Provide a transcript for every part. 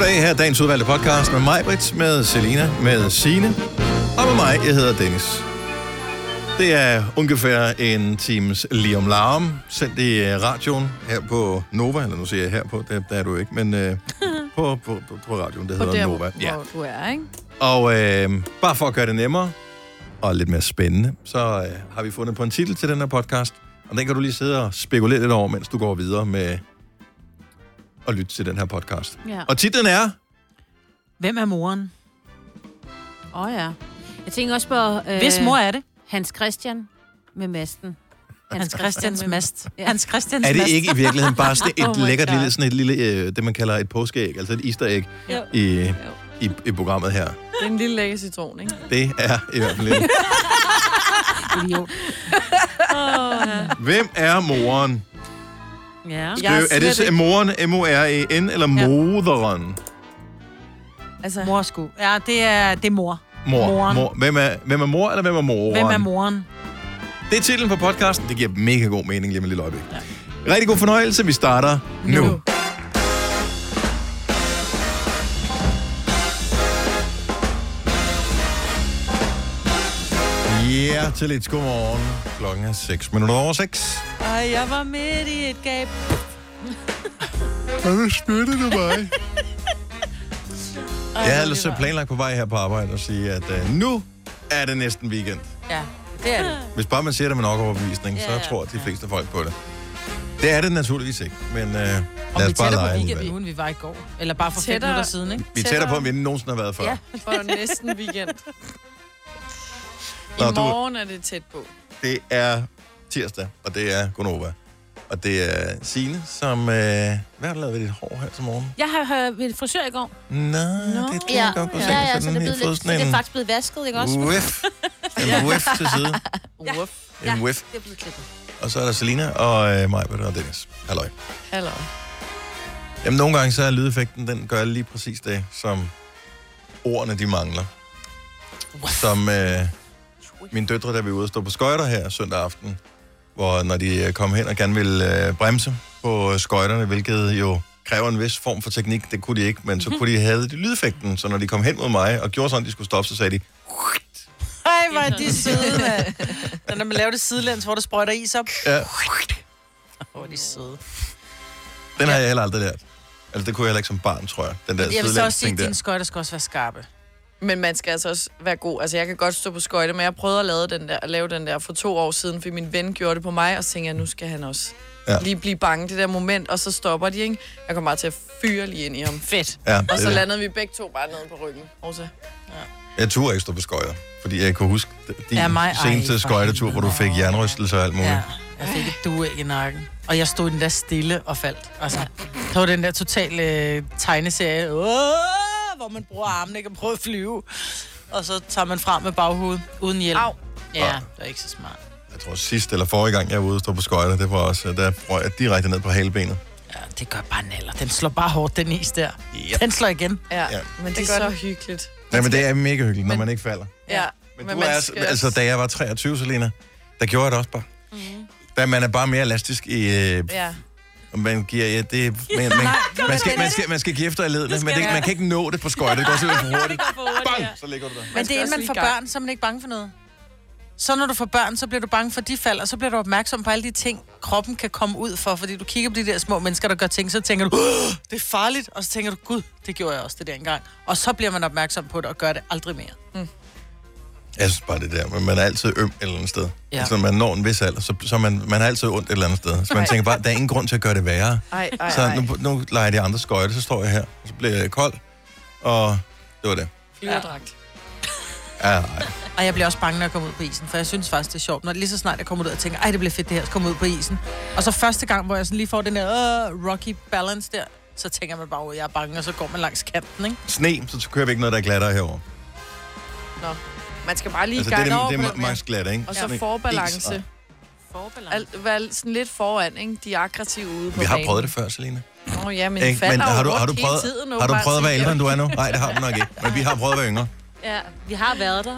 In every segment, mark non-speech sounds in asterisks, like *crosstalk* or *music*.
Goddag, her er dagens udvalgte podcast med mig, Brits, med Selina, med Sine og med mig, jeg hedder Dennis. Det er ungefær en times lige om larm, sendt i øh, radioen her på Nova, eller nu siger jeg her på, det, det er du ikke, men øh, *laughs* på, på, på, på radioen, det På hedder der, Nova. hvor, hvor du er, ikke? Og øh, bare for at gøre det nemmere og lidt mere spændende, så øh, har vi fundet på en titel til den her podcast, og den kan du lige sidde og spekulere lidt over, mens du går videre med at lytte til den her podcast. Ja. Og titlen er... Hvem er moren? Åh oh, ja. Jeg tænker også på... Øh, Hvis mor er det? Hans Christian med masten. Hans Christians mast. Ja. Hans Christians Er det mast. ikke i virkeligheden bare sådan et *laughs* Oh lækkert God. lille, sådan et lille, øh, det man kalder et påskeæg, altså et easter Jo. i, i, i programmet her? Det er en lille lækker citron, ikke? Det er i hvert fald lidt. *laughs* Idiot. Hvem er moren? Ja. Skriv, er det slet så- ikke- moren, M-O-R-E-N, eller moderen? Altså, Mor sku. Ja, det er, det er mor. Mor. Moren. mor. Hvem, er, hvem er mor, eller hvem er moren? Hvem er moren? Det er titlen på podcasten. Det giver mega god mening lige med lille øjeblik. Ja. Rigtig god fornøjelse. Vi starter nu. nu. Ja, til lidt godmorgen. Klokken er 6 minutter over 6. Ej, jeg var midt i et gab. Og nu spytter du mig. Jeg havde ellers planlagt på vej her på arbejde og sige, at uh, nu er det næsten weekend. Ja, det er det. Hvis bare man siger det med nok overbevisning, Ja, så tror de fleste folk på det. Det er det naturligvis ikke, men uh, lad Og vi os er bare tættere på lege weekend alligevel. nu, end vi var i går. Eller bare for fem Tættere. minutter siden, ikke? Vi er tættere på, end vi nogensinde har været før. Ja. for næsten weekend. *laughs* I Nå, du- morgen er det tæt på. Det er tirsdag, og det er Gonova. Og det er Signe, som... Øh, hvad har du lavet ved dit hår her til morgen? Jeg har hørt ved frisør i går. Nå, det er det, Ja, jeg godt kunne se. ja, ja, Så det er, blevet lidt, det er faktisk blevet vasket, ikke også? whiff. *laughs* En whiff til side. Ja. Ja. En whiff. Det er blevet klippet. Og så er der Selina og øh, mig, og Dennis. Halløj. Hallo. Jamen, nogle gange så er lydeffekten, den gør lige præcis det, som ordene, de mangler. Som øh, mine døtre, der vi ude og stå på skøjter her søndag aften, hvor når de øh, kom hen og gerne ville øh, bremse på skøjterne, hvilket jo kræver en vis form for teknik, det kunne de ikke, men så kunne de have de lydeffekten, så når de kom hen mod mig og gjorde sådan, de skulle stoppe, så sagde de, Ej, hvor er de søde, mand. Når man laver det sidelæns, hvor der sprøjter is op. ja, Hvor er de søde. den har jeg heller aldrig lært. Altså, det kunne jeg heller ikke som barn, tror jeg. Den der Jeg vil så også sige, at dine skøjter skal også være skarpe. Men man skal altså også være god. Altså, jeg kan godt stå på skøjter, men jeg prøvede at lave den der, at lave den der for to år siden, fordi min ven gjorde det på mig, og så tænkte jeg, nu skal han også Ja. ja. lige blive bange det der moment, og så stopper de, ikke? Jeg kom bare til at fyre lige ind i ham. Fedt. Ja, Og det så det. landede vi begge to bare nede på ryggen. Også. Jeg turde ikke stå på skøjter, fordi jeg kunne huske din Ja, mig- seneste skøjtetur, hvor du fik jernrystelse og alt muligt. Ja, jeg fik et dueæg i nakken. Og jeg stod den der stille og faldt. Altså, der var den der totale øh, tegneserie, Åh, hvor man bruger armene ikke og prøver at flyve. Og så tager man frem med baghovedet uden hjælp. Au. Ja, det er ikke så smart. Jeg tror sidst eller forrige gang, jeg var ude og stå på skøjter, det var også, der røg jeg direkte ned på halebenet. Ja, det gør bare naller. Den slår bare hårdt, den is der. Yep. Den slår igen. Ja, Ja. men det, Det er så det. hyggeligt. Nej, men det er mega hyggeligt, når Men- man ikke falder. Ja, Men, men du er, skal altså, da jeg var 23, Selina, der gjorde jeg det også bare. Mm. Da man er bare mere elastisk i... Øh, Ja. Man giver... Ja, det, man, man, man, skal, man, skal, man skal give efter i ledene, men det, man kan ikke nå det på skøjter. Det går simpelthen for hurtigt. Bang! Så ligger du der. Men det er inden man får børn, så er man ikke bange for noget. Så når du får børn, så bliver du bange for, de falder, og så bliver du opmærksom på alle de ting, kroppen kan komme ud for. Fordi du kigger på de der små mennesker, der gør ting, så tænker du, "Åh, det er farligt. Og så tænker du, gud, det gjorde jeg også det der engang. Og så bliver man opmærksom på det, og gør det aldrig mere. Jeg synes bare det der, men man er altid øm et eller andet sted. Ja. Altså, man når en vis alder, så, så man, man er altid ondt et eller andet sted. Så man tænker bare, der er ingen grund til at gøre det værre. Ej, ej, Så nu, nu leger jeg de andre skøjte, så står jeg her, og så bliver jeg kold, og det var det. Flyverdragt. Ja, ej. Og jeg bliver også bange, når jeg kommer ud på isen, for jeg synes faktisk, det er sjovt. Når lige så snart jeg kommer ud og tænker, ej, det bliver fedt det her, så kommer ud på isen. Og så første gang, hvor jeg sådan lige får den der uh, rocky balance der, så tænker man bare, at jeg er bange, og så går man langs kanten, ikke? Sne, så kører vi ikke noget, der er glattere herover. Nå. Man skal bare lige Altså, i det er, gang. det, det på er max glat, ikke? Og så is, forbalance. og- Forbalance. Alt, være sådan lidt foran, ikke? De er aggressive ude på Vi har banen. prøvet det før, Selina. Åh oh, ja, men Ikke? Men har du, har du prøvet, hele tiden, har du prøvet at være ældre, end du er nu? Nej, det har du nok ikke. Men vi har prøvet at være yngre. Ja, vi har været der.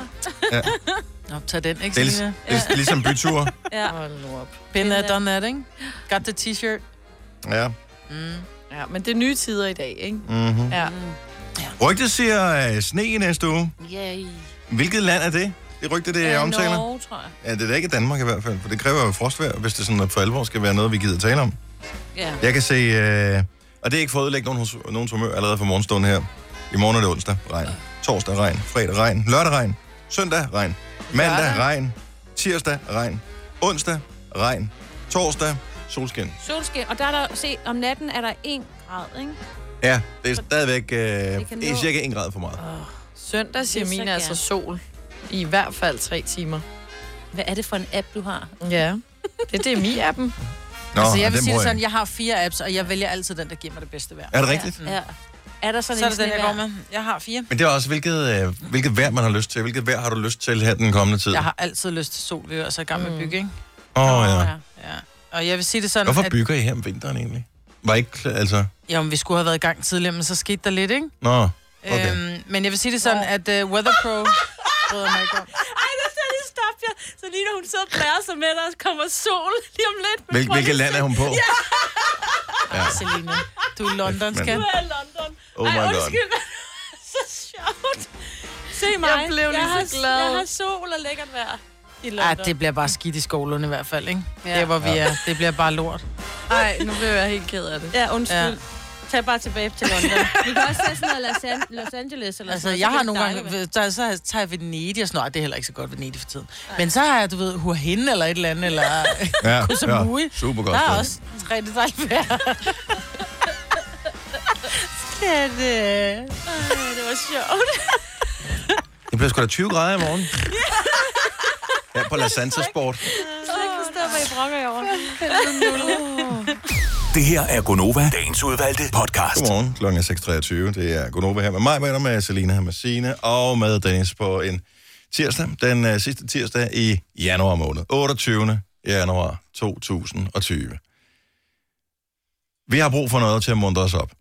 Nå, tag den, ikke, Det er, Selina? lig- det er ligesom byture. Ja. Hold nu op. Been there, done that, ikke? Got the t-shirt. Ja. Mm. Ja, men det er nye tider i dag, ikke? Mm-hmm. Ja. Rygtet siger uh, sne i næste uge. Yay. Hvilket land er det? Det rygte, det er Øh, omtaler? Norge, tror jeg. Ja, det er da ikke Danmark i hvert fald, for det kræver jo frostvejr, hvis det sådan at for alvor skal være noget, vi gider tale om. Ja. Jeg kan se, øh, og det er ikke for at ødelægge nogen, nogens humør allerede fra morgenstunden her. I morgen er det onsdag, regn. Torsdag, regn. Fredag, regn. Lørdag, regn. Søndag, regn. Mandag, Lørdag. regn. Tirsdag, regn. Onsdag, regn. Torsdag, solskin. Solskin, og der er der, se, om natten er der 1 grad, ikke? Ja, det er stadigvæk øh, det er cirka 1 grad for meget. Søndag siger Det er så mine altså sol. I hvert fald tre timer. Hvad er det for en app, du har? Ja. Det er DMI-appen. Nå, altså, jeg vil sige det sådan, jeg har fire apps, og jeg vælger altid den, der giver mig det bedste vejr. Er det rigtigt? Ja. ja. Er der sådan Så er en det den, jeg går med. Jeg har fire. Men det er også, hvilket, øh, hvilket vejr man har lyst til. Hvilket vejr har du lyst til her den kommende tid? Jeg har altid lyst til sol, vi er så i gang med at bygge, ikke? Åh, oh, ja. Ja. Og jeg vil sige det sådan, Hvorfor at bygger I her om vinteren egentlig? Var ikke, altså... jamen, vi skulle have været i gang tidligere, men så skete der lidt, ikke? Nå, okay. Øhm, men jeg vil sige det sådan, at uh, Weather Pro bryder mig ikke om. Ej, der skal lige stoppe jer. Så lige når hun sidder og blærer sig med, der kommer sol lige om lidt. Hvil, hvilket land er hun på? Ja. Selina, du er i London, skal. Du er i London. Oh my Ej, God. undskyld. så sjovt. Se mig. Jeg blev lige jeg så har, glad. Jeg har sol og lækkert vejr i London. Ja, det bliver bare skidt i skolen i hvert fald, ikke? Ja. Ja. Der, hvor vi er. Det bliver bare lort. Nej, nu blev jeg helt ked af det. Ja, undskyld. Ja. Ja. Tag bare tilbage til London. *laughs* Vi kan også tage sådan noget Los, An- Los Angeles. Eller Altså, sådan noget, jeg har nogle det gange, være. der, så tager jeg Venedig og sådan noget. Det er heller ikke så godt Venedig for tiden. Men så har jeg, du ved, Hurhen eller et eller andet, eller Ja, *laughs* Koh Samui. super godt. der er sted. også rigtig dejligt vejr. *laughs* Ja, det... Ej, det var sjovt. Det bliver sgu da 20 grader i morgen. Ja, på La Santa Sport. Jeg kan ikke forstå, hvad I brokker over. Det her er Gonova, dagens udvalgte podcast. Godmorgen, klokken er 6.23. Det er Gonova her med mig, med, med Selina her med Signe, og med Dennis på en tirsdag, den uh, sidste tirsdag i januar måned. 28. januar 2020. Vi har brug for noget til at muntre os op.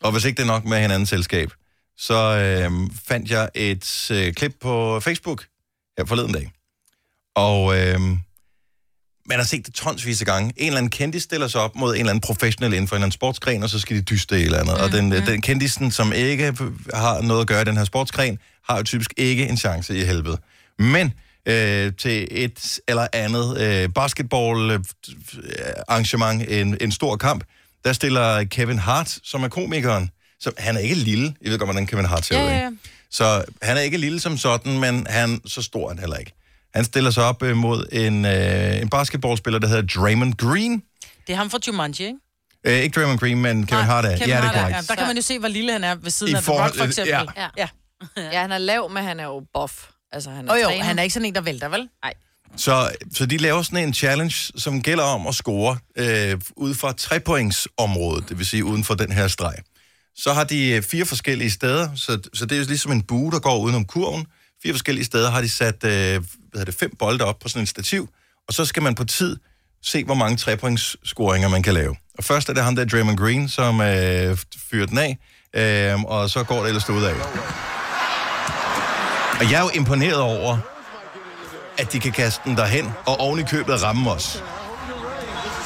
Og hvis ikke det er nok med hinandens selskab, så øh, fandt jeg et øh, klip på Facebook her forleden dag. Og øh, man har set det tonsvis af gange. En eller anden kendis stiller sig op mod en eller anden professionel inden for en eller anden sportsgren, og så skal de dyste et eller andet. Mm, og den, mm. den kendisen, som ikke har noget at gøre i den her sportsgren, har jo typisk ikke en chance i helvede. Men øh, til et eller andet øh, basketball øh, en, en stor kamp, der stiller Kevin Hart, som er komikeren. Så han er ikke lille. Jeg ved godt, hvordan Kevin Hart ser ud. ja. Så han er ikke lille som sådan, men han så stor han heller ikke. Han stiller sig op øh, mod en, øh, en basketballspiller, der hedder Draymond Green. Det er ham fra Jumanji, ikke? Øh, ikke Draymond Green, men Kevin Hart er. Ja, det er korrekt. Ja, der kan man jo se, hvor lille han er ved siden I af The Rock, for eksempel. ja. ja. Ja. Han er lav, men han er jo buff. Altså, han er Og jo, han er ikke sådan en, der vælter, vel? Så, så de laver sådan en challenge, som gælder om at score øh, ud fra trepointsområdet, det vil sige uden for den her streg. Så har de øh, fire forskellige steder, så, så det er jo ligesom en bue, der går udenom kurven. Fire forskellige steder har de sat øh, hvad er det, fem bolde op på sådan en stativ, og så skal man på tid se, hvor mange trepointsscoringer man kan lave. Og først er det ham der, Draymond Green, som øh, fyrer den af, øh, og så går det ellers ud af. Og jeg er jo imponeret over, at de kan kaste den derhen, og oven i købet ramme os.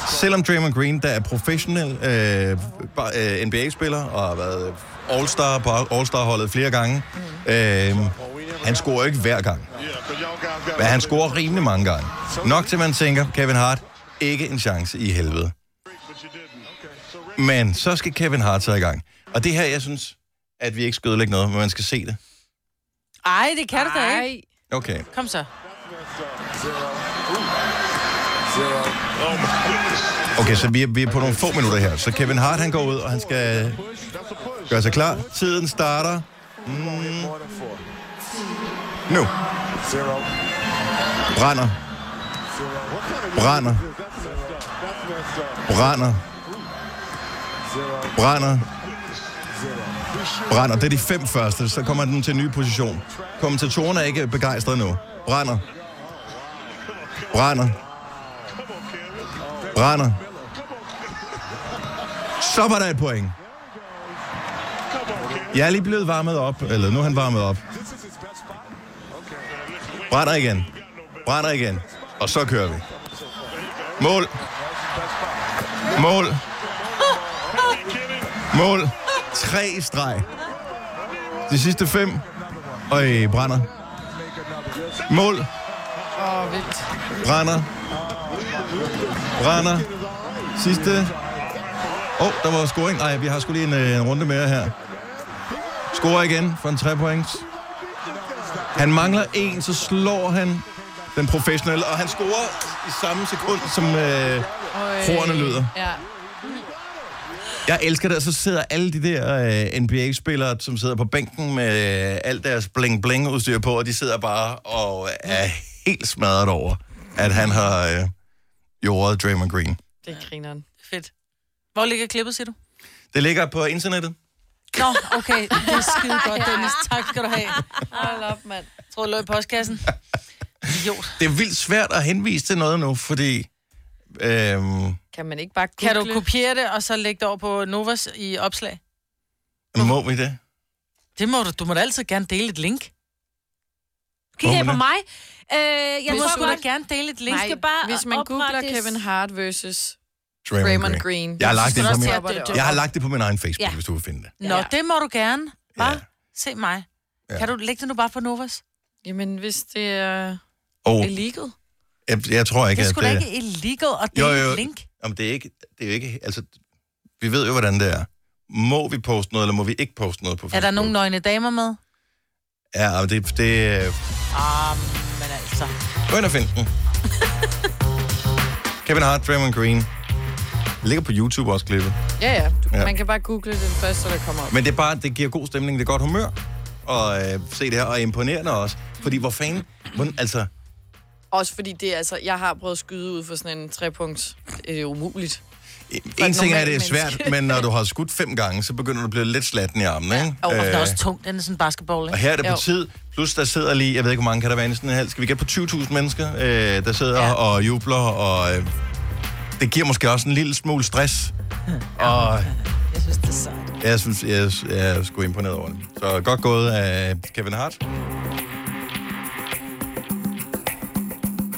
Selvom Draymond Green, der er professionel øh, øh NBA-spiller, og har været All-Star på All-Star-holdet flere gange, øh, han scorer ikke hver gang. Men han scorer rimelig mange gange. Nok til, man tænker, Kevin Hart, ikke en chance i helvede. Men så skal Kevin Hart så i gang. Og det her, jeg synes, at vi ikke skal ødelægge noget, men man skal se det. Ej, det kan du da ikke. Okay. Kom så. Okay, så vi er, vi er på nogle få minutter her. Så Kevin Hart, han går ud, og han skal gøre sig klar. Tiden starter. Mm. Nu. Brænder. Brænder. Brænder. Brænder. Brænder. Det er de fem første. Så kommer den til en ny position. Kommentatorerne er ikke begejstrede nu. Brænder. Brænder. Brænder. Så var der et point. Jeg er lige blevet varmet op, eller nu er han varmet op. Brænder igen. Brænder igen. Og så kører vi. Mål. Mål. Mål. Tre streg. De sidste fem. Og I brænder. Mål. Vildt. Brænder. Brænder. Sidste. Åh, oh, der var scoring. Nej, vi har sgu lige en, øh, en runde mere her. Score igen for en 3 points. Han mangler en, så slår han den professionelle, og han scorer i samme sekund, som øh, hornene lyder. Ja. Jeg elsker det, og så sidder alle de der øh, NBA-spillere, som sidder på bænken med øh, alt deres bling-bling-udstyr på, og de sidder bare og er helt smadret over, at han har øh, jordet Draymond Green. Det er grineren. Fedt. Hvor ligger klippet, siger du? Det ligger på internettet. Nå, okay. Det er skide godt, Dennis. Tak skal du have. Hold op, mand. Jeg tror, det lå i postkassen. Idiot. Det er vildt svært at henvise til noget nu, fordi... Øhm, Kan man ikke bare Kan du google? kopiere det, og så lægge det over på Novas i opslag? må vi det? Det må du. Du må da altid gerne dele et link. Kigger Må I på mig? Øh, jeg må tror sgu da godt, gerne dele et link. Nej, skal bare Hvis man googler oprettes- Kevin Hart versus Draymond, Draymond Green. Jeg har, lagt det på min, at- jeg har lagt det på min egen Facebook, Ja. hvis du vil finde det. Nå, Ja. det må du gerne. Bare Ja. se mig. Ja. Kan du lægge det nu bare på Novas? Jamen, hvis det er Og illegal. jeg, jeg tror ikke, Det er at sgu da ikke illegal at Jo, dele jo. et link. Jamen, det er ikke... Det er jo ikke altså, vi ved jo, hvordan det er. Må vi poste noget, eller må vi ikke poste noget på Facebook? Er der nogen nøgne damer med? Ja, men det, det... Ah, men altså. Gå ind og find den. *laughs* Kevin Hart, Draymond Green. Det ligger på YouTube også, klippet. Ja, ja. Du, Ja. ja. Man kan bare google den første, der kommer op. Men det er bare, det giver god stemning, det er godt humør. Og øh, se det her, og imponerende også. Fordi hvor fanden... Hvordan, altså, Også fordi det er, altså, jeg har prøvet at skyde ud for sådan en trepunkts. Det er umuligt. en ting er, det er svært, men når du har skudt fem gange, så begynder du at blive lidt slatten i armen, ikke? Og øh, den er også tung. Den er sådan en basketball, Og ikke? her er det på Jo. tid, plus der sidder lige, jeg ved ikke, hvor mange kan der være i sådan en halv. Skal vi gætte på 20.000 mennesker, øh, der sidder ja. Ja. og jubler, og øh, det giver måske også en lille smule stress. Og Jeg synes, det er sejt. jeg synes, jeg, jeg er sgu imponeret over det. Så godt gået af Kevin Hart.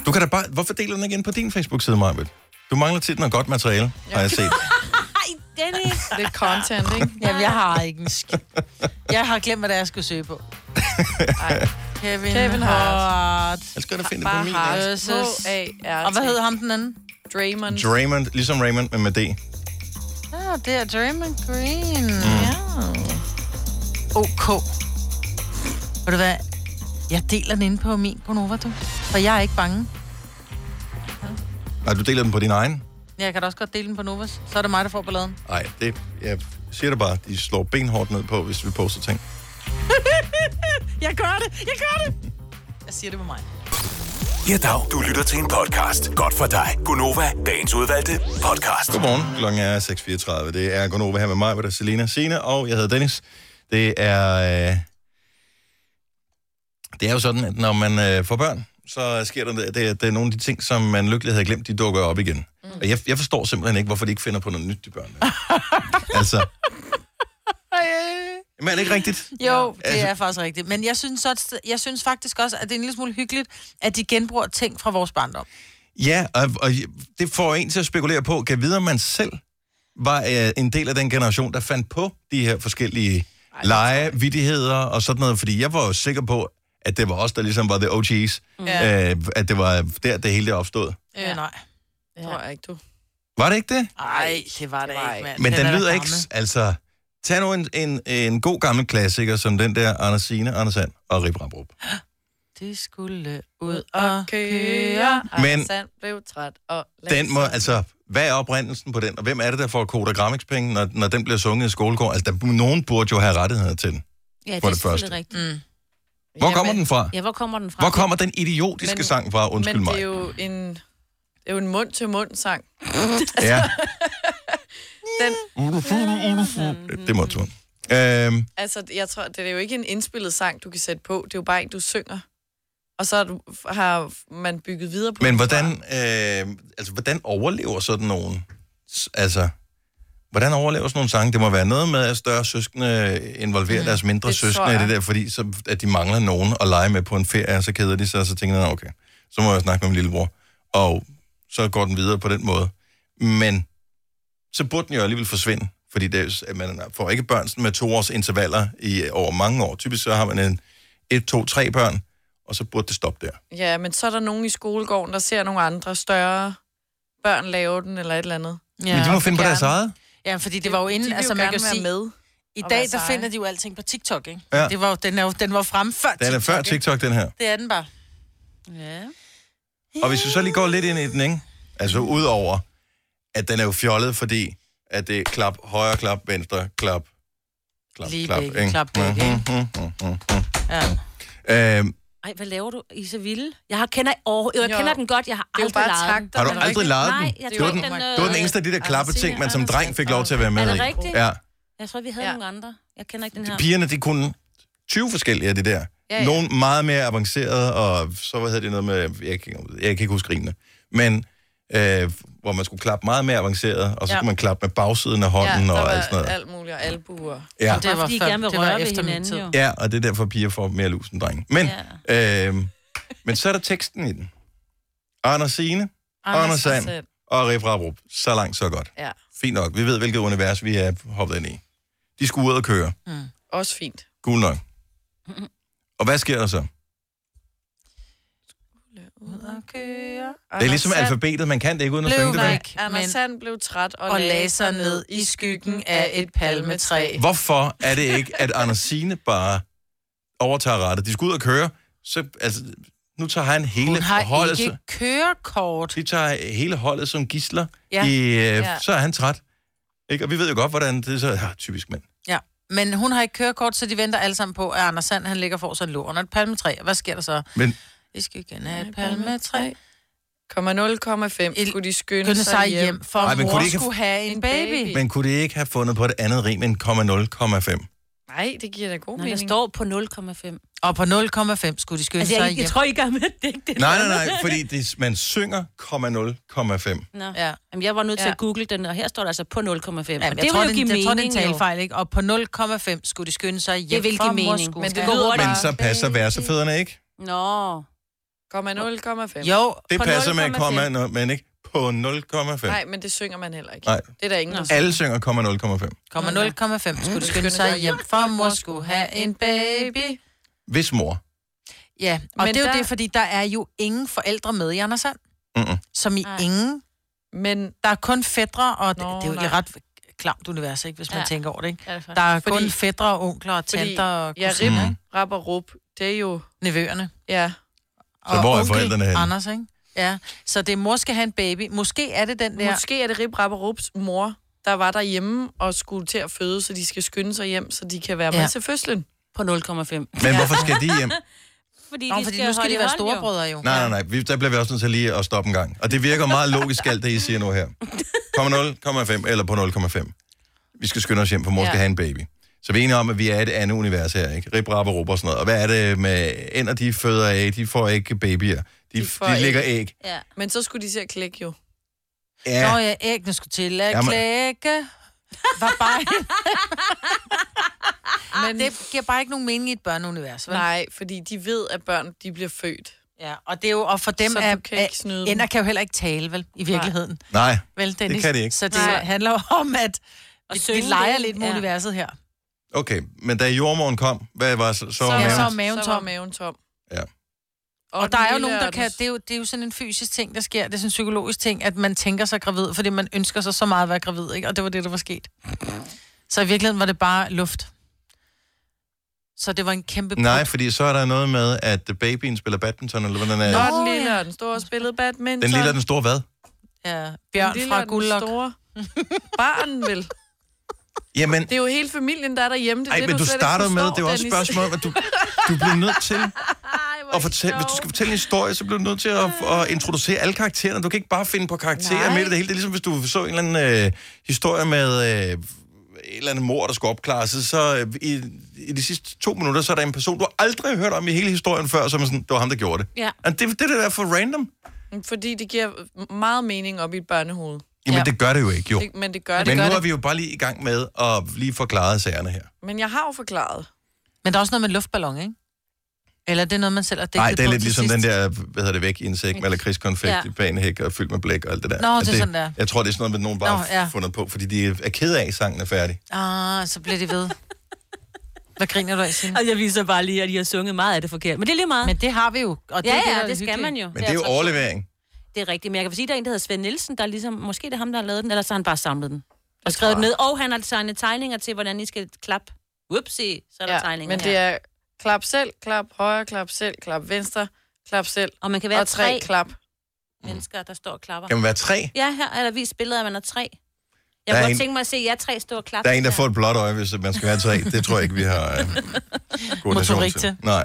Du kan da bare... Hvorfor deler den ikke ind på din Facebook-side, Marbet? Du mangler tit noget godt materiale, har jeg set. *laughs* Dennis. Lidt content, ikke? *laughs* Jamen, jeg har ikke en skid. Jeg har glemt, hvad det er, jeg skulle søge på. *laughs* Ej. Kevin, Kevin Hart. Hart. Jeg skal da finde det på min. Hart. Og hvad hed ham den anden? Draymond. Draymond, ligesom Raymond, men med D. Ja, det er Draymond Green. Mm. Ja. OK. Ved du hvad? Jeg deler den inde på min Gonova, du. For jeg er ikke bange. Nej, du deler den på din egen? Jeg kan da også godt dele den på Novas. Så er det mig, der får balladen. Nej, det, jeg siger det bare, de slår benhårdt ned på, hvis vi poster ting. *laughs* Jeg gør det! Jeg gør det! Jeg siger det med mig. Ja, dag. Du lytter til en podcast. Godt for dig. Gunova, dagens udvalgte podcast. Godmorgen, klokken er 6.34. Det er Gunova her med mig, hvor der er Selina Sine, og jeg hedder Dennis. Det er, øh, det er jo sådan, at når man øh, får børn, så sker der det, det, det er nogle af de ting, som man lykkelig havde glemt, de dukker op igen. Mm. Og jeg, jeg forstår simpelthen ikke, hvorfor de ikke finder på noget nyt, de børn. *laughs* altså, men er det ikke rigtigt? Jo, det Altså- er faktisk rigtigt. Men jeg synes, også, jeg synes faktisk også, at det er en lille smule hyggeligt, at de genbruger ting fra vores barndom. Ja, og, og det får en til at spekulere på, kan vide, om man selv var øh, en del af den generation, der fandt på de her forskellige lege, vidigheder og sådan noget, fordi jeg var jo sikker på, at det var os, der ligesom var the OG's, Ja. øh, at det var der, det hele det opstod. Øh, nej. Det tror jeg ikke, du. Var det ikke det? Nej, det var det var ikke, mand. Men den, da lyder ikke, altså, tag nu en, en, en god gammel klassiker, som den der Anders Signe, Anders Sand og Rip Rabrup. *gasps* De skulle ud og køre. Men- Men... Sand blev træt og... Den må, altså, hvad er oprindelsen på den, og hvem er det, der får kodagramikspenge, når, når den bliver sunget i skolegården? Altså, der, nogen burde jo have rettigheder til den. Ja, det For er det første. selvfølgelig rigtigt. Mm. Hvor Jamen, kommer den fra? Ja, hvor kommer den fra? Hvor kommer den idiotiske men, Men- sang fra? Undskyld Men mig. det er jo en... Det er jo en mund-til-mund-sang. Ja, *laughs* Den, det må du. Øhm, altså, jeg tror, det er jo ikke en indspillet sang, du kan sætte på. Det er jo bare en, du synger. Og så har, man bygget videre på men hvordan, øh, altså, hvordan overlever sådan nogen? Altså, hvordan overlever sådan nogle sange? Det må være noget med, at større søskende involverer mm, deres mindre det søskende i det der, fordi så, at de mangler nogen at lege med på en ferie, og så keder de sig, og så tænker de, "Nå, okay, så må jeg snakke med min lillebror. Og så går den videre på den måde. Men så burde den jo alligevel forsvinde, Fordi det, er- at man får ikke børn sådan med to års intervaller i, over mange år. Typisk så har man en et, to, tre børn, og så burde det stoppe der. Ja, men så er der nogen i skolegården, der ser nogle andre større børn lave den, eller et eller andet. Ja, Men de må finde på gerne- deres eget. Ja, for det var jo inden, de altså man kan sige, med. i dag der finder de jo alting på TikTok, ikke? Ja. Det var, jo- den, er jo, den var fremme før Den er TikTok, før ikke? TikTok, den her. Det er den bare. Ja. Og hvis vi så lige går lidt ind i den, ikke? Altså udover, at den er jo fjollet, fordi at det er klap, højre klap, venstre klap, klap, Lige klap. begge, ikke? klap begge, Mhm, ikke? mhm, mhm, mhm. Ja. Øhm, Ej, hvad laver du i Seville? Jeg har, kender, oh, jeg Jo. kender den godt, jeg har er aldrig lejet den. har du Er aldrig lejet den? Nej, jeg det var den, det var den eneste af de der klappeting, man som dreng fik lov til at være med Er i. det rigtigt? Ja. Jeg tror, vi havde Ja. nogle andre. Jeg kender ikke den her. Pigerne, de kunne 20 forskellige af det der. Ja, ja. Nogle meget mere avancerede, og så hvad hedder det noget med, jeg kan, jeg kan ikke huske grinene, men øh, hvor man skulle klappe meget mere avanceret, og så Ja. skulle man klappe med bagsiden af hånden ja, og alt sådan noget. alt muligt, og albuer. Ja. Det var fordi I gerne vil røre ved hinanden, jo. ja, og det er derfor, piger får mere lus end drenge. Men, ja. øh, men så er der teksten i den. Anders Signe, Anders Sand og Rif Rabrup. Så langt, så godt. Ja, Fint nok. Vi ved, hvilket univers vi er hoppet ind i. De skulle ud og køre. også fint. Gul nok. Og hvad sker der så? Det er ligesom alfabetet, man kan det ikke uden at Blev synge det. væk. Anders Men- Sand blev træt og, Og lagde sig ned i skyggen af et palmetræ. Hvorfor er det ikke, at Anders Signe bare overtager rettet? De skal ud og køre, så altså, nu tager han hele Hun har holdet, ikke så- kørekort. de tager hele holdet som gisler, Ja. i, øh, Ja. så er han træt. Ikke? Og vi ved jo godt, hvordan det er så ja, typisk mænd. Ja, men hun har ikke kørekort, så de venter alle sammen på, at Anders Sand, han ligger for sig en lå under et palmetræ. Hvad sker der så? Men Vi skal igen have et palmetræ. 0,05 Et- skulle de skynde, Skynde sig hjem, for Ej, men kunne mor de ikke- skulle have en baby. Men kunne de ikke have fundet på et andet rim end 0,5? Nej, det giver da god Nej, der mening. står på 0,5. Og på 0,5 skulle de skynde Altså, sig jeg, hjem. jeg tror ikke, at det er ikke det. Nej, nej, nej, fordi det, man synger 0,5. Nå. Ja. Jamen, jeg var nødt til Ja. at google den, og her står der altså på 0,5. Ja, men det jeg, tror, det, jeg tror, det er mening, en talfejl, ikke? Og på 0,5 skulle de skynde sig hjem, vil for give mor mening. skulle Men det have- lyder Men så passer versefødderne ikke. Nå. 0,05. Jo, Det På passer med 0,5. komma, men ikke på 0,5. Nej, men det synger man heller ikke. Nej. Det er der ingen, der Alle synger komma 0,5. kommer 0,5 skulle de skynde sig hjem, for mor skulle have en baby. Hvis mor. Ja, og Men det er jo der- det, fordi der er jo ingen forældre med i Anders Sand. Mm-mm. Som i Nej. ingen. Men Der er kun fædre, og det, Nå, det er jo nej. et ret klamt univers, ikke, hvis man Ja. tænker over det. Ikke? Ja, det er Der er Fordi- kun fædre og onkler og fordi, tanter og ja, kusiner, rip, rap og rup, det er jo, nevøerne. ja, Og hvor er onkel forældrene henne? Anders, ikke? Ja, så det er mor skal have en baby. Måske er det den der... Måske er det Rip Rap og Rups mor, der var derhjemme og skulle til at føde, så de skal skynde sig hjem, så de kan være med Ja. til fødslen. På 0,5. Men hvorfor skal de hjem? *laughs* Fordi, Nå, de fordi skal nu skal holde de være jo. storebrødre jo. Nej, nej, nej. Vi, der bliver vi også nødt til lige at stoppe en gang. Og det virker meget logisk alt det, I siger nu her. Komma 0,5 eller på 0,5. Vi skal skynde os hjem, for mor skal Ja. have en baby. Så vi er enige om, at vi er et andet univers her, ikke? Rib, rap og rup og sådan noget. Og hvad er det med ender, de føder af? De får ikke babyer. De, De de, de æg. lægger æg. Ja. Men så skulle de til at klikke jo. Ja. Nå Ja, æggene skulle til at Jamen- klække. Var bare... *laughs* Men det giver bare ikke nogen mening i et børneunivers, vel? nej, fordi de ved, at børn de bliver født. Ja, og det er jo, og for dem Så er, kan dem. ender kan jo heller ikke tale, vel, i virkeligheden. nej. Vel, Dennis? kan de ikke. Så det Nej. handler om, at Og vi, vi synge leger det, lidt med ja. universet her. Okay, men da jordmoren kom, hvad var så, så, var ja, maven? så er maven så var tom. maven tom. Ja. Og, den der er jo nogen, der og kan... den- Det er, jo, det er jo sådan en fysisk ting, der sker. Det er sådan en psykologisk ting, at man tænker sig gravid, fordi man ønsker sig så meget at være gravid, ikke? Og det var det, der var sket. Så i virkeligheden var det bare luft. Så det var en kæmpe... Nej, prut. fordi så er der noget med, at babyen spiller badminton, eller hvordan er Nå, Nå, den lille og den store spillede badminton. Den lille og den store hvad? Ja, Den Bjørn lille fra og den Guldlok. store. *laughs* Barn, vel? Jamen, Det er jo hele familien, der er derhjemme. Det er ej, det, men du ikke starter med, det jo også et spørgsmål, at du, du bliver nødt til *laughs* at fortælle, hvis du skal fortælle en historie, så bliver du nødt til at, at introducere alle karaktererne. Du kan ikke bare finde på karakterer Nej. i det hele. Det er ligesom, hvis du så en eller anden øh, historie med øh, et eller andet mor, der skulle opklares, så øh, i, i de sidste to minutter, så er der en person, du aldrig har hørt om i hele historien før, som er sådan, det var ham, der gjorde det. Ja. Og det, det der er for random. Fordi det giver meget mening op i et børnehoved. Jamen, Ja. det gør det jo ikke, jo. Det, men det gør det. Men nu det. er vi jo bare lige i gang med at lige forklare sagerne her. Men jeg har jo forklaret. Men der er også noget med luftballon, ikke? Eller det er noget, man selv har dækket Nej, det er lidt ligesom sidst. den der, hvad hedder det, væk i en sæk med lakridskonfekt Ja. i banehæk og fyldt med blæk og alt det der. Nå, At det er sådan der. Jeg tror, det er sådan noget, med nogen bare Nå, ja. fundet på, fordi de er ked af, at sangen er færdig. Ah, så bliver de ved. *laughs* Hvad griner du af, Signe? Og jeg viser bare lige, at de har sunget meget af det forkert. Men det er lige meget. Men det har vi jo. Og det ja, ja, der er det skal hyggeligt. man jo. Men det er jo overlevering. Det er rigtigt, men jeg kan sige, at der er en, der hedder Svend Nielsen, der er ligesom, måske det er ham, der har lavet den, eller så har han bare samlet den. Og skrevet den ned, og han har tegnet tegninger til, hvordan I skal klappe. Upsi, så er der Ja, tegninger men det her. er klap selv, klap højre, klap selv, klap venstre, klap selv, Og man kan være og tre tre klap. mennesker, der står og klapper. Kan man være tre? Ja, her er der vist billeder af, at man er tre. Jeg kunne en- tænke mig at se jer tre stå og klappe. Der er en, der får et blåt øje, hvis man skal være tre. Det tror jeg ikke, vi har *laughs* koordination Motorik til. Nej.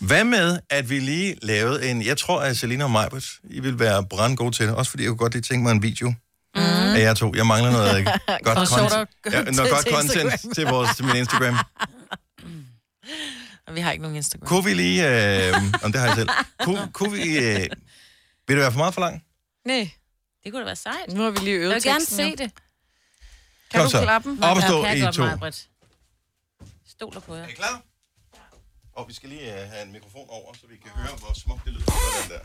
Hvad med, at vi lige lavede en... Jeg tror, at Selina og Majbert, I vil være brandgode til det. Også fordi jeg kunne godt lige tænke mig en video mm. af jer to. Jeg mangler noget *laughs* godt, content, ja, noget *laughs* godt til content Instagram. til, vores, til min Instagram. Og vi har ikke nogen Instagram. Kunne vi lige... Øh, om det har jeg selv. Kunne, kunne vi... Øh, vil det være for meget for langt? Nej, Det kunne da være sejt. nu har vi lige øvet Jeg vil gerne se det. Kan Kom du så. klappe den? Op og stå i to. Stoler på jer. Er I klar? Og vi skal lige uh, have en mikrofon over, så vi kan høre, hvor smukt det lyder. Sådan der.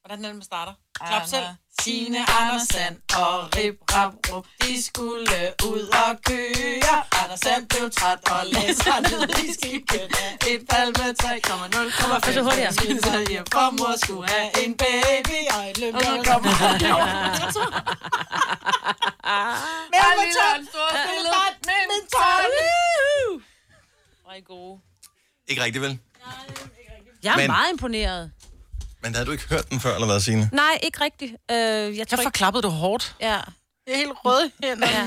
Hvordan er det, man starter? Klap selv. Signe Andersen og Rip Rap Rup, de skulle ud og køre. Andersen blev træt og sig ned i skikken. Et palme 3,0 kommer så hurtigere. Så hjem for mor skulle have en baby, og et løb, der kommer. Men hvor tørt, spille badminton. Hvor er I gode. Ikke rigtigt, vel? Jeg er Men- meget imponeret. Men havde du ikke hørt den før, eller hvad, Signe? Nej, ikke rigtigt. Øh, jeg tror Hvorfor ikke... klappede du hårdt? Ja. Det er helt rød hænder. ja.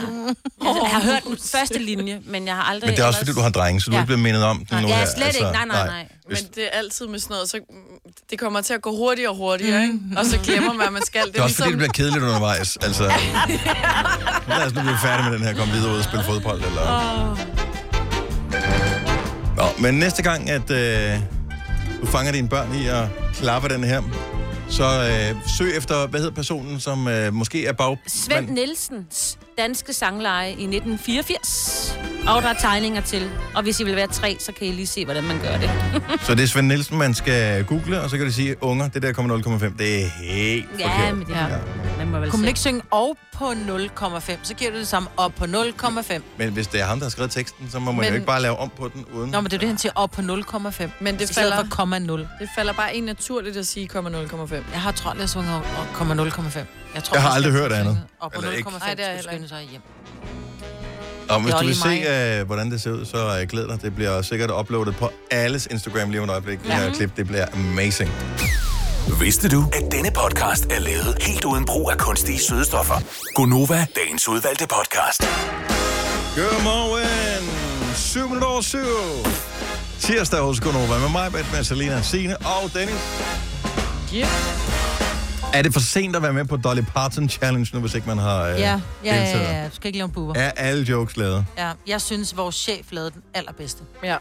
Altså, jeg har hørt den første linje, men jeg har aldrig... Men det er også, fordi du har drenge, så du Ja. ikke blevet mindet om den nu Ja, her. slet ikke. Nej, nej, nej. Men det er altid med sådan noget, så det kommer til at gå hurtigere og hurtigere, ikke? Og så glemmer man, at man skal. Det Det er også fordi, det bliver kedeligt undervejs. Altså, *laughs* lad os nu blive færdige med den her, komme videre ud og spille fodbold. Eller... Nå, men næste gang, at øh, du fanger dine børn i at klappe den her, så øh, søg efter, hvad hedder personen, som øh, måske er bag... Svend Nielsens danske sangleje i 1984. Og der er tegninger til. Og hvis I vil være tre, så kan I lige se, hvordan man gør det. *laughs* Så det er Svend Nielsen, man skal google, og så kan de sige, unger, det der kommer 0,5. Det er helt Ja, forkert. men det Ja. ja. man må vel Kunne man ikke synge og på 0,5, så giver du det samme op på 0,5. Men hvis det er ham, der har skrevet teksten, så må man Men- jo ikke bare lave om på den uden... Nå, men det er det, han siger, op på 0,5. Men det falder, for komma 0. det falder bare en naturligt at sige, kommer 0,5. Jeg har tror, jeg sunget komma 0,5. Jeg, tror, Jeg har aldrig hørt andet. Op på Eller ikke. 0,5 Nej, det er skulle skynde sig hjem. Og hvis du vil se, uh, hvordan det ser ud, så uh, glæd dig. Det bliver sikkert uploadet på alles Instagram lige om et øjeblik. Det her klip, det bliver amazing. Vidste du, at denne podcast er lavet helt uden brug af kunstige sødestoffer? Gonova, dagens udvalgte podcast. Godmorgen! 7 minutter over 7. Tirsdag hos Gunova med mig, med Selina, Signe og Dennis. Yeah. Er det for sent at være med på Dolly Parton Challenge nu, hvis ikke man har uh, Ja, ja, ja, deltaget? ja, ja. Du skal ikke lave en buber. Er alle jokes lavet? Ja, jeg synes, vores chef lavede den allerbedste. Ja.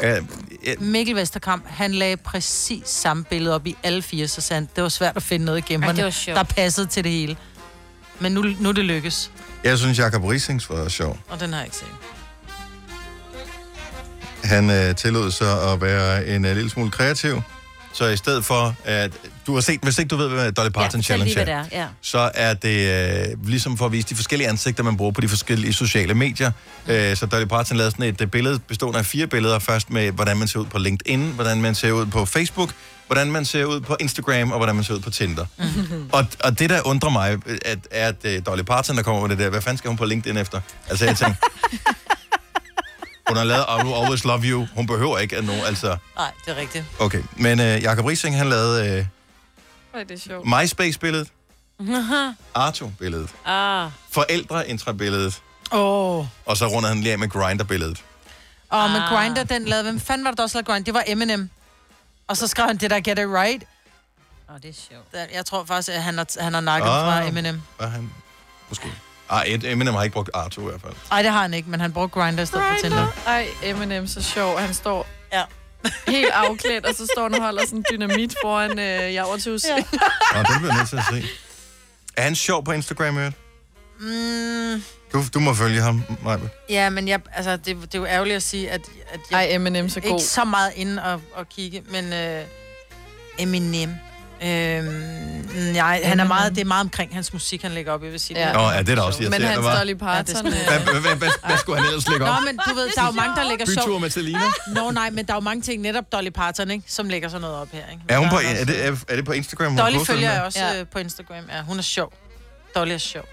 Er, er, Mikkel Vesterkamp, han lagde præcis samme billede op i alle fire, så han, det var svært at finde noget igennem, sjovt. der passede til det hele. Men nu, nu er det lykkes, jeg synes, Jacob Risings var sjov. og den har jeg ikke set. Han øh, tillod sig at være en øh, lille smule kreativ. Så i stedet for, at du har set, hvis ikke du ved, hvad Dolly Ja, Parton fortæl Challenge er, er. Ja. så er det øh, ligesom for at vise de forskellige ansigter, man bruger på de forskellige sociale medier. Øh, så Dolly Parton lavede sådan et øh, billede bestående af fire billeder. Først med, hvordan man ser ud på LinkedIn, hvordan man ser ud på Facebook, hvordan man ser ud på Instagram, og hvordan man ser ud på Tinder. og, og det, der undrer mig, at, er, at øh, Dolly Parton, der kommer med det der, hvad fanden skal hun på LinkedIn efter? Altså, jeg tænker... *laughs* Hun har lavet I Will Always Love You. Hun behøver ikke at nogen, altså... Nej, det er rigtigt. Okay, men øh, Jacob Rising, han lavede øh, Hvor er det sjovt. MySpace-billedet, *laughs* Arto-billedet, Ah, forældreintra-billedet, Åh. Oh. og så runder han lige af med Grinder-billedet. Og med Ah. Grindr, den lavede, hvem fanden var det, der også lavede Grindr? Det var Eminem. Og så skrev han, det der get it right. oh, det er sjovt. Der- Jeg tror faktisk, at han har, han har nakket Ah. fra Eminem. Var han? Måske. Ej, Ed- Eminem har ikke brugt Arto i hvert fald. Nej, det har han ikke, men han brugte Grindr i stedet for Tinder. Ej, Eminem så sjov. Han står Ja. Helt afklædt, og så står han og holder sådan dynamit foran øh, Javertus. Ja. Og den bliver jeg nødt til at se. Er han sjov på Instagram, øvrigt? Mm, Du, du må følge ham, Maja. ja, men jeg, altså, det, det er jo ærgerligt at sige, at, at jeg Ej, Eminem så ikke god. så meget inde og, og kigge, men øh, Eminem. Øh, nej, han er meget, det er meget omkring hans musik, han lægger op, jeg vil sige. Ja. Nå, ja, det er da også Men irriterende, hans var. Dolly Parton... Ja, øh, Hvad, skulle han ellers lægge Nå, op? men du ved, der er jo mange, der lægger Bytur sjov. med Selina? Nå, nej, men der er jo mange ting, netop Dolly Parton, ikke, som lægger sådan noget op her. Ikke? Er, hun på, er, det, er, det på Instagram? hun Dolly følger jeg også Ja. ja. på Instagram. Ja, hun er sjov. Dolly er sjov.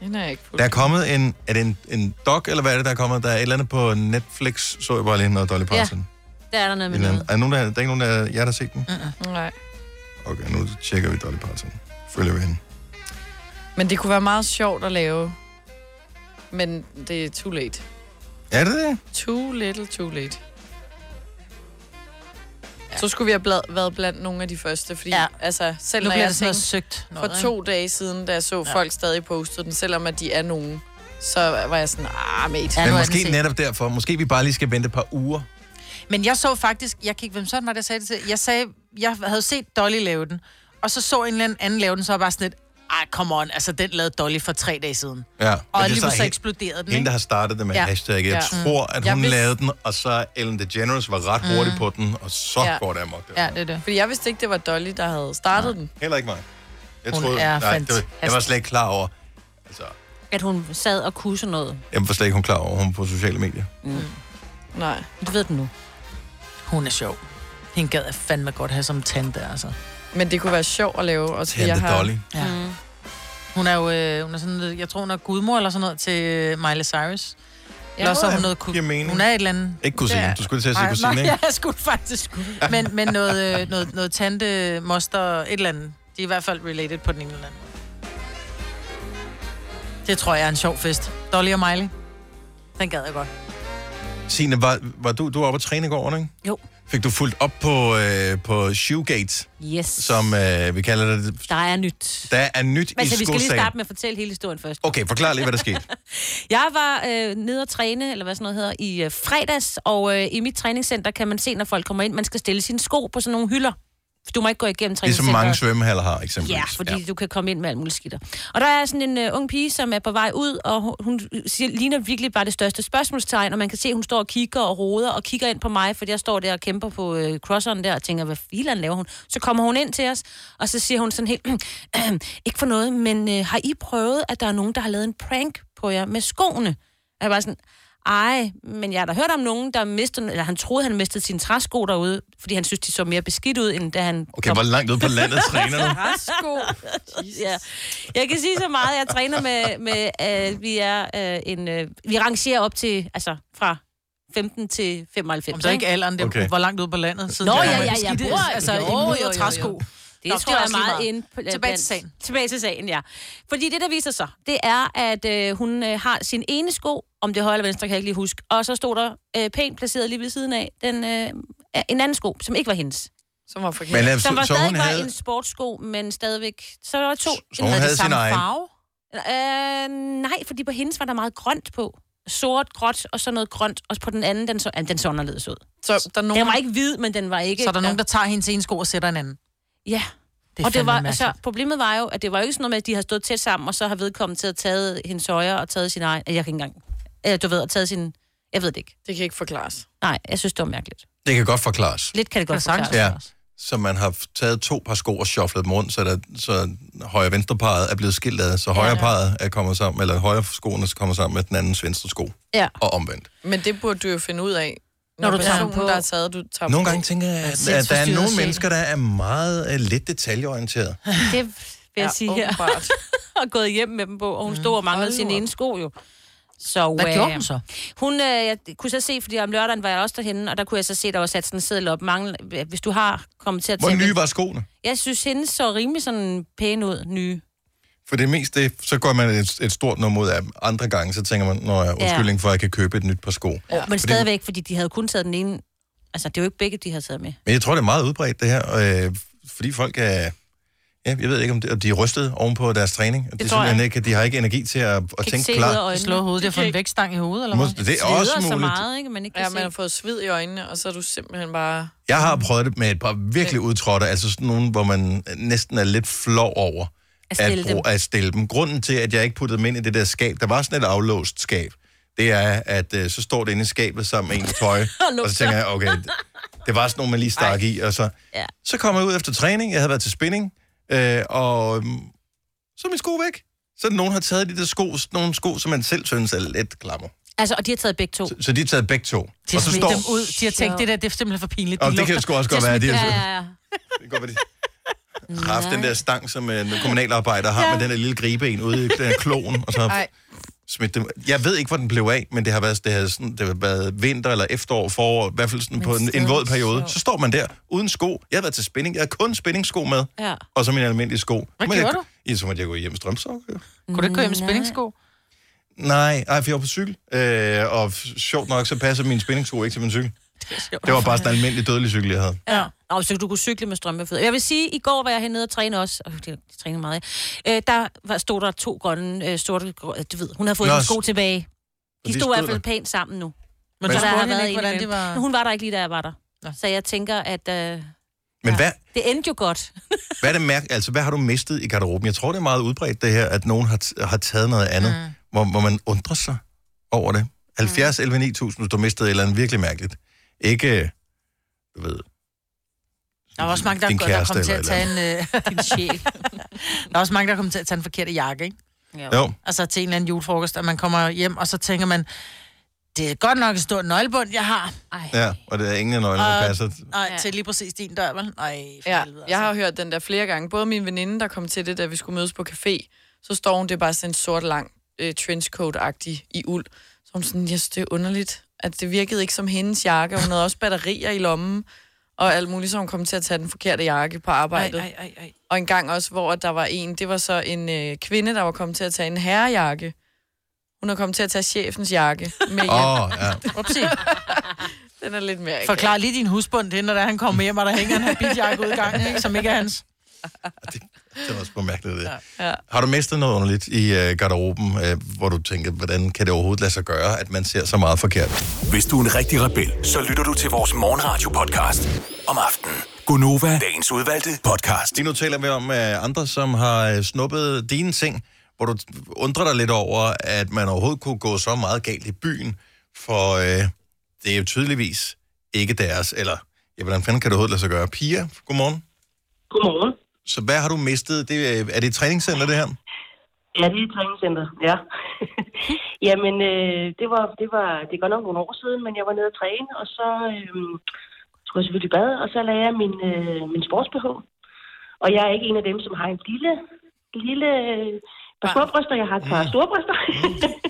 Den er ikke Der er kommet en, er det en, en doc, eller hvad er det, der er kommet? Der er et eller andet på Netflix, så jeg bare lige noget Dolly Parton. Der er der noget Ja. med noget. er, nogen, der, der er ikke nogen af jer, der har set den? Nej. Okay, nu tjekker vi Dolly Parton. Følger vi hende. Men det kunne være meget sjovt at lave. Men det er too late. Er det det? Too little, too late. Ja. Så skulle vi have blad, været blandt nogle af de første, fordi ja. Altså, selv Nu når jeg noget tænkte, søgt. for noget, to dage siden, da jeg så ja. folk stadig postede den, selvom at de er nogen, så var jeg sådan, ah, mate. Ja, Men er måske netop derfor. Måske vi bare lige skal vente et par uger. Men jeg så faktisk, jeg kiggede, hvem sådan var det, jeg sagde det til? Jeg sagde, jeg havde set Dolly lave den, og så så en eller anden lave den, så var bare sådan lidt, ej, come on, altså den lavede Dolly for tre dage siden. Ja. Og det alligevel så hende- eksploderede den, Hende, ikke? der har startet det med Ja. hashtag. Jeg Ja. tror, at Jeg hun vidste- lavede den, og så Ellen DeGeneres var ret hurtig på den, og så Ja. går det amok. Ja, det er det. Fordi jeg vidste ikke, det var Dolly, der havde startet den. Heller ikke mig. Jeg Hun troede, er nej, det var, jeg var slet ikke klar over, altså, At hun sad og kunne noget. jeg var slet ikke hun klar over, hun på sociale medier. Nej. Du ved den nu. Hun er sjov. Hende gad jeg fandme godt have som tante, altså. Men det kunne være sjovt at lave. Også Tante jeg har, Dolly. Ja. Mm. Hun er jo, øh, hun er sådan, jeg tror, hun er gudmor eller sådan noget til øh, Miley Cyrus. Ja, eller så er hun noget ku-. Hun er et eller andet... Ikke kusine. Ja. Du skulle til at sige Nej, kusine, nej, ikke? *laughs* jeg skulle faktisk. Men, men noget, øh, noget, noget tante, moster, et eller andet. De er i hvert fald related på den ene eller anden. Det tror jeg er en sjov fest. Dolly og Miley. Den gad jeg godt. Signe, var, var du, du var oppe at træne i går, ikke? Jo. Fik du fulgt op på, øh, på Shoegate, Yes. som øh, vi kalder det? Der er nyt. Der er nyt Men i så vi skal lige starte med at fortælle hele historien først. Okay, forklar lige, hvad der skete. *laughs* Jeg var øh, nede og træne, eller hvad sådan noget hedder, i øh, fredags, og øh, i mit træningscenter kan man se, når folk kommer ind, man skal stille sine sko på sådan nogle hylder. Du må ikke gå igennem Ligesom træningscenteret. mange svømmehaller har, eksempelvis. Ja, fordi ja. du kan komme ind med alt muligt skidt. Og der er sådan en uh, ung pige, som er på vej ud, og hun, hun siger, ligner virkelig bare det største spørgsmålstegn, og man kan se, at hun står og kigger og roder og kigger ind på mig, fordi jeg står der og kæmper på uh, crosseren der og tænker, hvad filan laver hun? Så kommer hun ind til os, og så siger hun sådan helt, *clears throat* ikke for noget, men uh, har I prøvet, at der er nogen, der har lavet en prank på jer med skoene? Og jeg var sådan, ej, men jeg har da hørt om nogen, der mistede, eller han troede, han mistede sine træsko derude, fordi han synes, de så mere beskidt ud, end da han Okay, hvor langt ude på landet *laughs* træner du? Rasko. Ja. Jeg kan sige så meget, jeg træner med, med øh, vi er øh, en, øh, vi rangerer op til, altså fra 15 til 95. Om så ikke alderen, det Okay. hvor langt ude på landet. Siden Nå, ja, ja, ja, beskidte, bror. Altså, Jo, jo, jo, jo. træsko. Det Nå, tror det er jeg meget meget. ind på, Tilbage blandt- til sagen. Tilbage til sagen, ja. Fordi det, der viser sig, det er, at øh, hun øh, har sin ene sko, om det er højre eller venstre, kan jeg ikke lige huske, og så stod der øh, pænt placeret lige ved siden af den, øh, en anden sko, som ikke var hendes. Som var forkert. Men, øh, Som var så, stadig hun var havde, en sportssko, men stadigvæk... Så var der to. så hun havde sin samme egen. farve. Øh, nej, fordi på hendes var der meget grønt på. Sort, gråt og så noget grønt. Og på den anden, den så, den så anderledes ud. Så der er nogen... Den var ikke hvid, men den var ikke... Så er der nogen, der tager hendes ene sko og sætter en anden. Ja. Det og det var, fandme altså, mærkeligt. problemet var jo, at det var jo ikke sådan noget med, at de har stået tæt sammen, og så har vedkommende til at taget hendes højre og taget sin egen... Jeg kan ikke engang... Eller, du ved, og taget sin... Jeg ved det ikke. Det kan ikke forklares. Nej, jeg synes, det var mærkeligt. det kan godt forklares. Lidt kan det godt Kan sagtens forklare. Ja. Så man har taget to par sko og shufflet dem rundt, så, der, så højre venstre parret er blevet skilt ad, så højre parret er kommet sammen, eller højre skoene er kommet sammen med den andens venstre sko, Ja. og omvendt. Men det burde du jo finde ud af, når, du tager på. der er taget, du tager Nogle på. gange tænker jeg, at, at der er nogle mennesker, der er meget uh, lidt detaljeorienteret. *laughs* Det vil jeg Ja, sige her. *laughs* og gået hjem med dem på, og hun stod og manglede Hold sin nu op. ene sko jo. Så, Hvad øh, gjorde hun så? Hun, øh, jeg kunne så se, fordi om lørdagen var jeg også derhenne, og der kunne jeg så se, der var sat sådan en seddel op. Mangel, hvis du har kommet til at Hvor tænke... nye var skoene? Jeg synes, hendes så rimelig sådan pæne ud, nye. For det meste, så går man et, et stort nummer ud af andre gange, så tænker man, når jeg undskyldning for, at jeg kan købe et nyt par sko. Ja, men stadigvæk, fordi de havde kun taget den ene... Altså, det er jo ikke begge, de havde taget med. Men jeg tror, det er meget udbredt, det her, øh, fordi folk er... Ja, jeg ved ikke, om de, om de er rystet ovenpå deres træning. Det de, tror jeg. ikke, de har ikke energi til at, at Kan ikke tænke se ud af klart. øjnene. Slå hovedet, jeg har fået en vækstang i hovedet, eller hvad? Det er også Sveder så muligt. meget, ikke? Man ikke kan Ja, se. man har fået sved i øjnene, og så er du simpelthen bare... Jeg har prøvet det med et par virkelig udtrådte, altså sådan nogle, hvor man næsten er lidt flov over, At stille dem. bruge, at stille dem. Grunden til, at jeg ikke puttede dem ind i det der skab, der var sådan et aflåst skab, det er, at øh, så står det inde i skabet sammen med ens *laughs* tøj, og så tænker jeg, okay, det, det var sådan nogle, man lige stak i, og så, Ja. så kom jeg ud efter træning, jeg havde været til spinning, øh, og øhm, så er mine sko væk. Så nogen har taget de der sko, nogle sko, som man selv synes er lidt klammer. Altså, og de har taget begge to. Så, så de har taget begge to. De har og så smidt står, dem ud. De har tænkt, det der, det er simpelthen for pinligt. De og det kan sgu også godt være, at de har, Ja, ja, ja. det kan godt være, de har haft den der stang, som en kommunalarbejder har Ja. med den der lille gribe ind ude i her kloen, og så *laughs* Ej, smidt dem. Jeg ved ikke, hvor den blev af, men det har været, det har sådan, det har været vinter eller efterår, forår, i hvert fald sådan på en, en våd periode. Så står man der uden sko. Jeg har været til spinning. Jeg har kun spinningssko med, Ja. og så mine almindelige sko. Hvad Men jeg, gjorde du? Ja, så måtte jeg gå hjem strømsokker. Kunne du ikke gå hjem med spændingssko? Nej, ej, for jeg var på cykel, øh, og sjovt nok, så passer mine spændingssko ikke til min cykel. *laughs* Det var bare sådan en almindelig dødelig cykel, jeg havde. Ja. Og så du kunne cykle med strømpefødder. Jeg vil sige, i går var jeg hernede og træne også. De, de træner meget. Øh, der var, stod der to grønne, øh, sorte, du ved, hun havde fået Nå, Nå, sko tilbage. De de stod i hvert fald pænt sammen nu. Men Så der har været ikke, en hvordan det var... Hun var der ikke lige, da jeg var der. Nå. Så jeg tænker, at øh, Men hvad, det endte jo godt. *laughs* hvad, er det mærke, altså, hvad har du mistet i garderoben? Jeg tror, det er meget udbredt, det her, at nogen har, t- har taget noget andet, mm. hvor, hvor man undrer sig over det. 70, 11, 9000, hvis du mistede et eller andet virkelig mærkeligt. Ikke, du ved, Der var også mange, der, din der kæreste kom til at eller tage en... Øh, *laughs* Din sjæl. der er også mange, der kom til at tage en forkert jakke, ikke? Jo, Altså til en eller anden julefrokost, og man kommer hjem, og så tænker man, det er godt nok et stort nøglebund, jeg har. Ej. ja, og det er ingen af nøglerne, der passer. Nej, Ja. til lige præcis din dør, vel? Nej, for ja, helvede, jeg har altså. hørt den der flere gange. Både min veninde, der kom til det, da vi skulle mødes på café, så står hun, det er bare sådan en sort lang øh, trenchcoat-agtig i uld. Så hun sådan, jeg synes, det er underligt, at det virkede ikke som hendes jakke. Hun havde også batterier i lommen, og alt muligt, så hun kom til at tage den forkerte jakke på Ej, arbejdet. ej, ej, ej. Og en gang også, hvor der var en, det var så en øh, kvinde, der var kommet til at tage en herrejakke. Hun er kommet til at tage chefens jakke med hjem. Åh, oh, ja. Upsi. *laughs* Den er lidt mere akavet. Forklar lige din husbund til, når der han kommer hjem, og der hænger en habitjakke ud i gangen, ikke? som ikke er hans. Det var også mærkeligt, det. Ja. Har du mistet noget underligt i øh, garderoben, øh, hvor du tænker, hvordan kan det overhovedet lade sig gøre, at man ser så meget forkert? Hvis du er en rigtig rebel, så lytter du til vores morgenradio-podcast om aftenen. Gunova, dagens udvalgte podcast. Lige nu taler vi om øh, andre, som har øh, snuppet dine ting, hvor du undrer dig lidt over, at man overhovedet kunne gå så meget galt i byen, for øh, det er jo tydeligvis ikke deres, eller ja, hvordan fanden kan det overhovedet lade sig gøre? Pia, godmorgen. Godmorgen. Så hvad har du mistet? Det, øh, er det et træningscenter, det her? Ja, det er et træningscenter, ja. *laughs* Jamen, øh, det, var, det var det er godt nok nogle år siden, men jeg var nede at træne, og så øh, skulle jeg selvfølgelig bad, og så lagde jeg min, øh, min sports-BH. Og jeg er ikke en af dem, som har en lille, lille øh, par små bryster. Jeg har et par store bryster.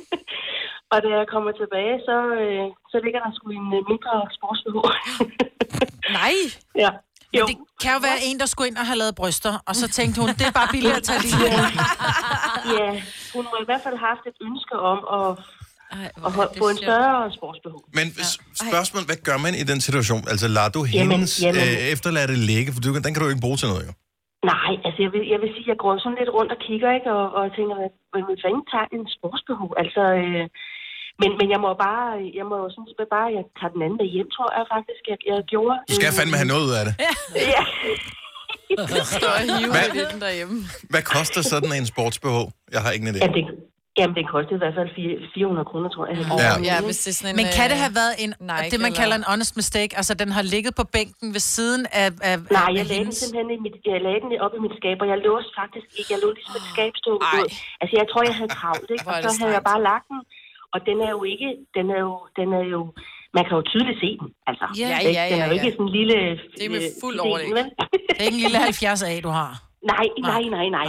*laughs* og da jeg kommer tilbage, så, øh, så ligger der sgu en øh, mindre sports-BH. Nej! *laughs* ja. Jo. Det kan jo være en, der skulle ind og have lavet bryster, og så tænkte hun, det er bare billigt at tage de her. *laughs* Ja, hun må i hvert fald have haft et ønske om at, Ej, at ho- få en større sportsbehov. Men ja. spørgsmålet, hvad gør man i den situation? Altså, lader du hendes jamen. Øh, efterladte ligge? For du, den kan du jo ikke bruge til noget, jo. Nej, altså jeg vil, jeg vil sige, at jeg går sådan lidt rundt og kigger, ikke? Og, og tænker, hvad, hvad hvad fanden tager en sportsbehov? Altså, øh, men, men jeg må bare, jeg må jo sådan set bare, jeg tager den anden med hjem, tror jeg faktisk, jeg, jeg gjorde. Du skal fandme have noget ud af det. Ja. Stå og hive Hvad? den derhjemme. Hvad koster sådan en sportsbh? Jeg har ingen idé. Jamen, det, jamen, den kostede i hvert fald fire- 400 kroner, tror jeg. Ja. Ja, hvis det er sådan en... Men kan det øh, have været en, Nike det, man eller- kalder en honest mistake? Altså, den har ligget på bænken ved siden af, af Nej, af jeg lagde den hendes- simpelthen i mit, jeg lagde den op i mit skab, og jeg låste faktisk ikke. Jeg lå ligesom et skab stå ud. Altså, jeg tror, jeg havde travlt, ikke? Og så det havde jeg bare lagt den, og den er jo ikke, den er jo, den er jo, man kan jo tydeligt se den, altså. Ja, ja, ja, Den er jo ja. ikke sådan en lille... Det er med øh, fuld fidel, overlæg. Det er ikke en lille 70 A, du har. nej, nej, nej, nej.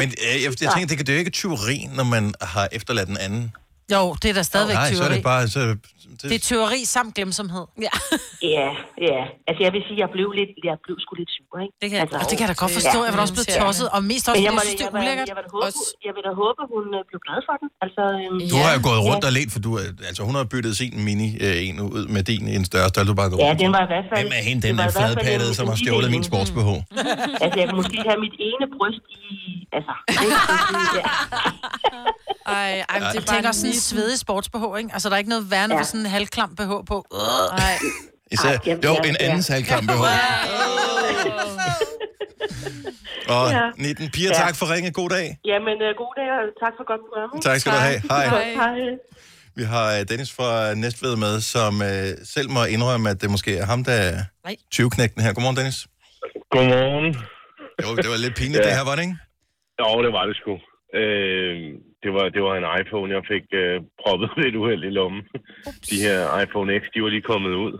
Men øh, jeg, jeg tænker, det, kan, det er jo ikke tyveri, når man har efterladt en anden. Jo, det er da stadigvæk Nej, så er tyveri. det bare... Så, det, Det er tyveri samt glemsomhed. Ja. *laughs* Ja, ja. Altså, jeg vil sige, jeg blev lidt, jeg blev sgu lidt sur, ikke? Det kan jeg altså, Og det kan jeg da godt forstå. Jeg var også blevet tosset. Og mest også, jeg, synes, det er vil, ulækkert. jeg, vil da håbe, Også- jeg vil da håbe, hun øh, blev glad for den. Altså, øhm, du har jo gået rundt Ja. og let, for du, altså, hun har byttet sin mini øh, en ud med din i en større størrelse, du bare går Ja, rundt. den var i hvert fald... Hvem er hende, den er fald fladpattede, som har stjålet min en. sportsbh? *laughs* Altså, jeg kan måske have mit ene bryst i... Altså, ja. Ej, ej, det er bare svedig sports-BH, ikke? Altså, der er ikke noget værre, når Ja. ja. sådan en halvklam BH på. Øh. Nej. Især, Ej, jamen, jo, ja, en ja. anden salgkamp BH. Og Ja. 19 piger, Ja. tak for ringe. God dag. Jamen, uh, god dag, og tak for godt program. Tak skal du have. Hej. Hej. Vi har øh, Dennis fra Næstved med, som øh, selv må indrømme, at det måske er ham, der er Nej. 20-knægten her. Godmorgen, Dennis. Godmorgen. Jo, det var lidt pinligt, Ja. det her, var det ikke? Jo, det var det sgu. Øh, det, var, det var en iPhone, jeg fik øh, proppet *laughs* lidt uheld i lommen. De her iPhone X, de var lige kommet ud.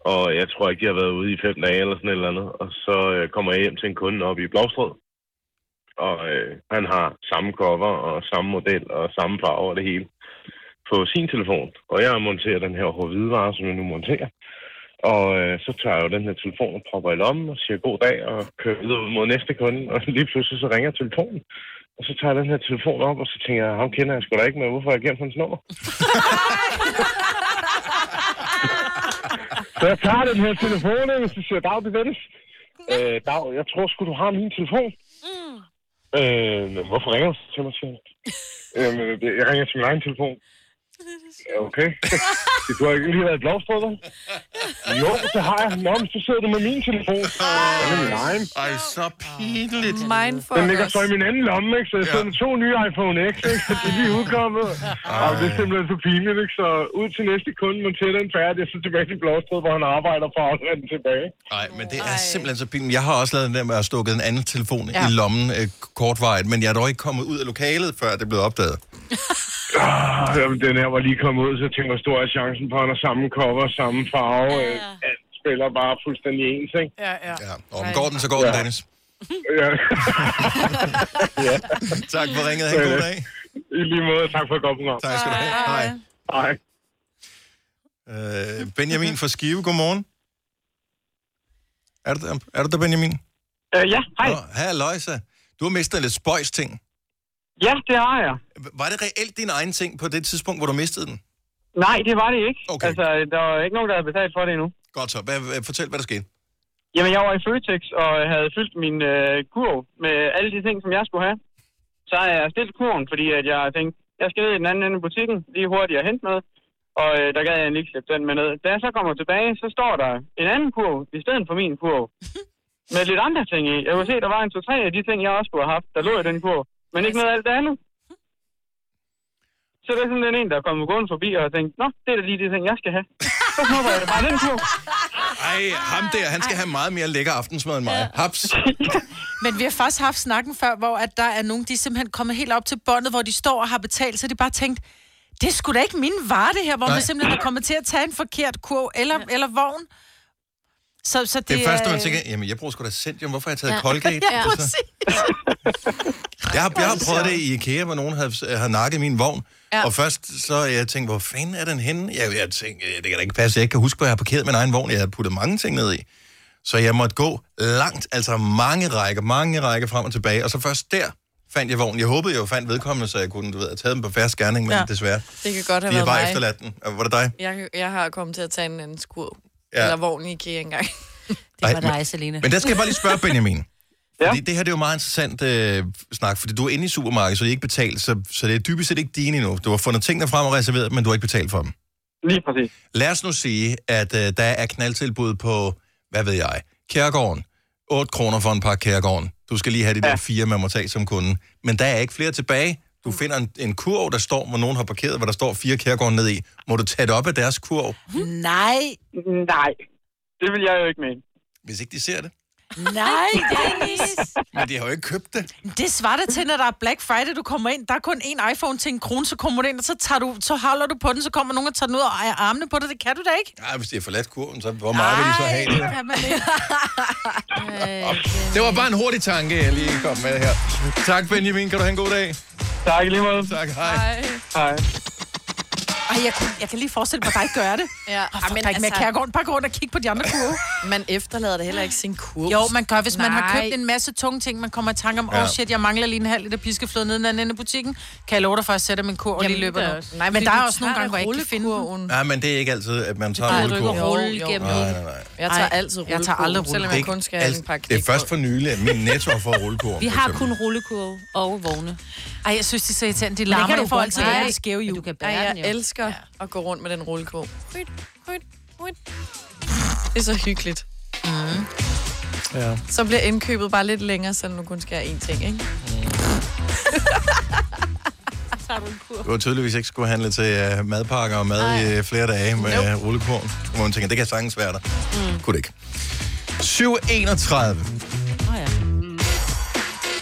Og jeg tror ikke, de har været ude i fem dage eller sådan et eller andet. Og så øh, kommer jeg hjem til en kunde oppe i Blåstrød. Og øh, han har samme cover og samme model og samme farve og det hele på sin telefon. Og jeg monterer den her HV-vare, som jeg nu monterer. Og øh, så tager jeg jo den her telefon og propper i lommen og siger god dag og kører videre ud mod næste kunde. Og *laughs* lige pludselig så ringer telefonen. Og så tager jeg den her telefon op, og så tænker jeg, ham kender jeg sgu da ikke, men hvorfor har jeg gemt hans nummer? *laughs* så jeg tager den her telefon, og så siger jeg, Dag, det Dennis. Øh, Dag, jeg tror sgu, du har min telefon. Øh, men hvorfor ringer du til mig, siger han. *laughs* Jamen, jeg ringer til min egen telefon. Ja, *laughs* okay. du har ikke lige været vel? Jo, det har jeg. Nå, men så sidder du med min telefon. Den er min egen. Ej, så pinligt. Mindfuck Den ligger så i min anden lomme, ikke? Så jeg sidder med to nye iPhone X, ikke? Så de er lige udkommet. Og det er simpelthen for pinligt, ikke? Så ud til næste kunde, monterer den færdig, og så tilbage til Blåsted, hvor han arbejder for at den tilbage. Nej, men det er simpelthen så pinligt. Jeg har også lavet den der med at stukke en anden telefon ja. I lommen øh, kortvarigt, men jeg er dog ikke kommet ud af lokalet, før det blev opdaget. Ah, jamen, den her var lige kommet ud, så jeg tænkte, hvor stor er chancen på, at han har samme cover, samme farve. Ja. Ja. Alt spiller bare fuldstændig ens, ikke? Ja, ja. Ja. Og om går den, så går den, Ja. Dennis. *laughs* Ja. Tak for ringet. Ha' en god dag. I lige måde, tak for et godt program. Tak skal du have. Hej. Hej. Øh, Benjamin fra Skive, godmorgen. Er du der, er du der Benjamin? Øh, ja, hej. Her Løjsa. Du har mistet lidt spøjs ting. Ja, det har jeg. Var det reelt din egen ting på det tidspunkt, hvor du mistede den? Nej, det var det ikke. Okay. Altså, der var ikke nogen, der havde betalt for det endnu. Godt så. Hvad, fortæl, hvad der skete. Jamen, jeg var i Føtex og havde fyldt min øh, kurv med alle de ting, som jeg skulle have. Så har jeg stillet kurven, fordi at jeg tænkte, jeg skal ned i den anden ende af butikken, lige hurtigt og hente noget. Og øh, der gad jeg ikke slippe den med ned. Da jeg så kommer tilbage, så står der en anden kurv i stedet for min kurv. *laughs* Med lidt andre ting i. Jeg kunne se, der var en to-tre af de ting, jeg også skulle have haft, der lå i den kurv. Men ikke noget af alt det andet. Så det er sådan den en, der er kommet gående forbi og har tænkt, Nå, det er da lige de ting, jeg skal have. Så snupper jeg bare den kurv. Ej, ham der, han skal have meget mere lækker aftensmad end mig. Haps. *laughs* Men vi har faktisk haft snakken før, hvor at der er nogen, de er simpelthen kommet helt op til båndet, hvor de står og har betalt, så de bare tænkt, det er sgu da ikke min vare, det her, hvor Nej. man simpelthen er kommet til at tage en forkert kurv eller, eller vogn. Så, så det, Det, første, man tænker, jamen jeg bruger sgu da Centium, hvorfor har jeg taget Ja. Colgate? *laughs* Ja, Altså, præcis. jeg, har, jeg har *laughs* prøvet det i IKEA, hvor nogen havde, havde nakket min vogn, ja. Og først så jeg tænkte, hvor fanden er den henne? Jeg, jeg tænkte, det kan da ikke passe, jeg ikke kan huske, hvor jeg har parkeret min egen vogn. Jeg havde puttet mange ting ned i. Så jeg måtte gå langt, altså mange rækker, mange rækker frem og tilbage, og så først der fandt jeg vognen. Jeg håbede, jeg fandt vedkommende, så jeg kunne du ved, have taget dem på færre skærning, men ja. Desværre. Det kan godt have De har været bare mig. efterladt den. Var det dig? Jeg, jeg har kommet til at tage en anden skur. Ja. Eller vogn i IKEA engang. *laughs* Det Ej, var men- dig, Selina. Men der skal jeg bare lige spørge *laughs* Benjamin. Ja. Fordi det her det er jo meget interessant øh, snak, fordi du er inde i supermarkedet, så det er ikke betalt, så, så det er dybest set ikke dine endnu. Du har fundet tingene frem og reserveret, men du har ikke betalt for dem. Lige præcis. Lad os nu sige, at øh, der er knaldtilbud på, hvad ved jeg, Kærgården. 8 kroner for en pakke Kærgården. Du skal lige have de der Ja. fire, man må tage som kunde. Men der er ikke flere tilbage. Du finder en, en kurv, der står, hvor nogen har parkeret, hvor der står fire Kærgården ned i. Må du tage det op af deres kurv, Nej, Nej, det vil jeg jo ikke mene. hvis ikke de ser det? Nej, Dennis. Men de har jo ikke købt det. Det svarer til, når der er Black Friday, du kommer ind, der er kun én iPhone til en krone, så kommer du ind, og så, tager du, så holder du på den, så kommer nogen og tager den ud og ejer armene på dig. Det kan du da ikke. Nej, hvis de har forladt kurven, så hvor meget vil de så have det? kan man ikke. Det var bare en hurtig tanke, jeg lige kom med her. Tak, Benjamin. Kan du have en god dag? Tak lige måde. Tak, hej. Hej. Ej, jeg, jeg kan lige forestille mig dig gøre det. Ja, Oh, er ikke mere kærgården. Bare gå rundt og kigge på de andre kurve. *laughs* man efterlader det heller ikke sin kurv. Jo, man gør, hvis Nej. man har købt en masse tunge ting, man kommer i tanke om, åh Ja. oh, shit, jeg mangler lige en halv liter piskefløde nede i den anden butikken. Kan jeg love dig for, at jeg sætter min kurv og lige løber nu. Nej, Men der er også nogle gange, hvor jeg ikke kan finde den. Nej, men det er ikke altid, at man tager Nej, en du ikke rullekurv. rulle Jo, jo. igennem. Nej, nej, nej. Jeg tager altid jeg tager aldrig selvom jeg kun skal have en pakke det er først for nylig, at min netto har fået *laughs* rullekurv. Vi har kun rullekurve og vogne. Ej, jeg synes, de er så irriterende. De det larmer, kan du får altid alle skæve men hjul. du kan Ej, bære den jeg jo. Elsker ja. at gå rundt med den rullekurv. Ryt, ryt, ryt. Det er så hyggeligt. Ja. Så bliver indkøbet bare lidt længere, så nu kun skal jeg én ting, ikke? Tager du? Du har tydeligvis ikke skulle handle til uh, madpakker og mad i uh, flere dage med Nope. nope. rullekorn. Hvor man tænker, det kan sagtens være der. Mm. Kunne det ikke. 7.31.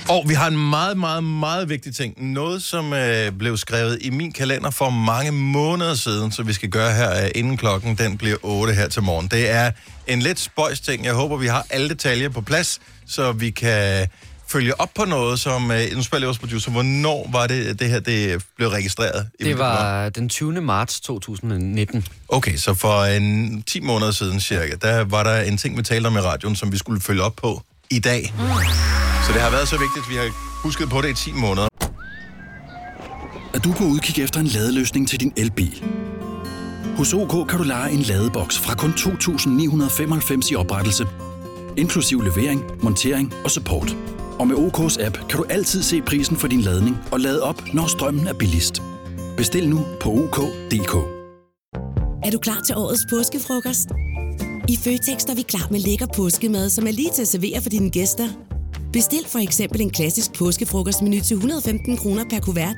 Og vi har en meget, meget, meget vigtig ting. Noget, som øh, blev skrevet i min kalender for mange måneder siden, så vi skal gøre her, øh, inden klokken den bliver 8 her til morgen. Det er en lidt spøjs ting. Jeg håber, vi har alle detaljer på plads, så vi kan følge op på noget, som... Øh, nu spørger jeg vores producer, hvornår var det, det her det blev registreret? i Det var den 20. marts 2019. Okay, så for en 10 måneder siden cirka, der var der en ting, vi talte om i radioen, som vi skulle følge op på i dag. Mm. Så det har været så vigtigt, at vi har husket på det i 10 måneder. at du er på udkig efter en ladeløsning til din elbil. Hos OK kan du lege en ladeboks fra kun 2.995 i oprettelse, inklusiv levering, montering og support. Og med OK's app kan du altid se prisen for din ladning og lade op, når strømmen er billigst. Bestil nu på OK.dk. Er du klar til årets påskefrokost? I Føtex er vi klar med lækker påskemad, som er lige til at servere for dine gæster. Bestil for eksempel en klassisk påskefrokostmenu til 115 kroner per kuvert.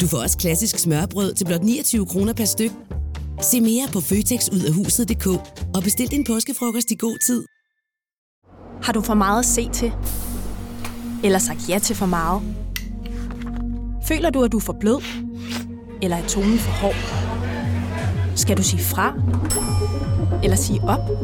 Du får også klassisk smørbrød til blot 29 kroner per styk. Se mere på føtexudafhuset.dk og bestil din påskefrokost i god tid. Har du for meget at se til? Eller sagt ja til for meget? Føler du, at du er for blød? Eller er tonen for hård? Skal du sige fra? Eller sige op?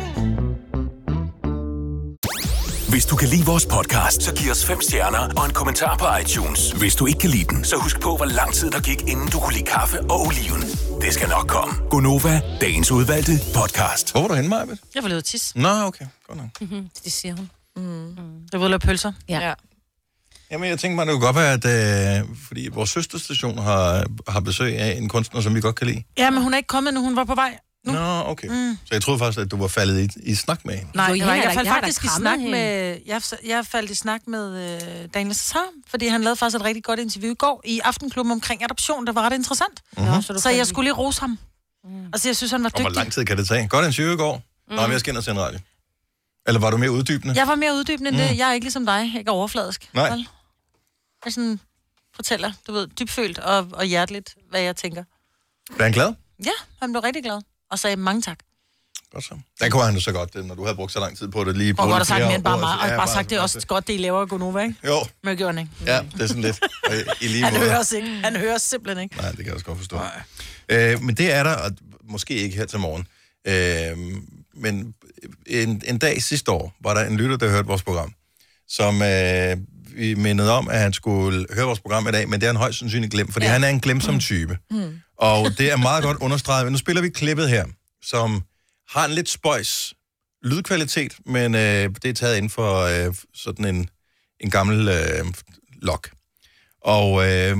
Hvis du kan lide vores podcast, så giv os fem stjerner og en kommentar på iTunes. Hvis du ikke kan lide den, så husk på, hvor lang tid der gik, inden du kunne lide kaffe og oliven. Det skal nok komme. Gonova, dagens udvalgte podcast. Hvor var du henne, Majbet? Jeg var løbet tis. Nå, okay. Godt nok. Mm-hmm. Det siger hun. Mm. Det var lavet pølser. Ja. ja. Jamen, jeg tænker mig, det kunne godt være, at øh, fordi vores søsterstation har, har besøg af en kunstner, som vi godt kan lide. Ja, men hun er ikke kommet nu. Hun var på vej. Nu. Nå, okay. Mm. Så jeg troede faktisk, at du var faldet i, i snak med hende. Nej, Jo, jeg, jeg var, har jeg faldt jeg faktisk i snak hende. med... Jeg, jeg faldt i snak med øh, Daniel Cesar, fordi han lavede faktisk et rigtig godt interview i går i Aftenklubben omkring adoption. Det var ret interessant. Mhm. Så, så jeg skulle lige rose ham. Altså, jeg synes, han var Og hvor dygtig. lang tid kan det tage? Godt en 20 i går. Mm. Nå, men jeg skal ind og sende radio. Eller var du mere uddybende? Jeg var mere uddybende end Mm. det. Jeg er ikke ligesom dig. Jeg er ikke overfladisk. Nej. Jeg sådan fortæller, du ved, dybfølt og, og hjerteligt, hvad jeg tænker. Er han glad? Ja, han blev rigtig glad. Og sagde mange tak. Godt så. Der kunne han jo så godt, når du havde brugt så lang tid på det. Lige Og godt sagt mere end bare så- Og ja, bare sagt, det er også godt, det I laver Gonova, ikke? Jo, Men gjorde ikke. ja, det er sådan lidt. Og I lige Han hører os ikke. Han hører os simpelthen ikke. Nej, det kan jeg også godt forstå. Øh, men det er der, og måske ikke her til morgen. Øh, men en, en dag sidste år var der en lytter, der hørte vores program, som øh, vi mindede om, at han skulle høre vores program i dag, men det er han højst sandsynligt glemt, fordi ja. han er en glemsom type. Mm. Og det er meget godt understreget. Men nu spiller vi klippet her, som har en lidt spøjs lydkvalitet, men øh, det er taget inden for øh, sådan en, en gammel øh, log. Og øh,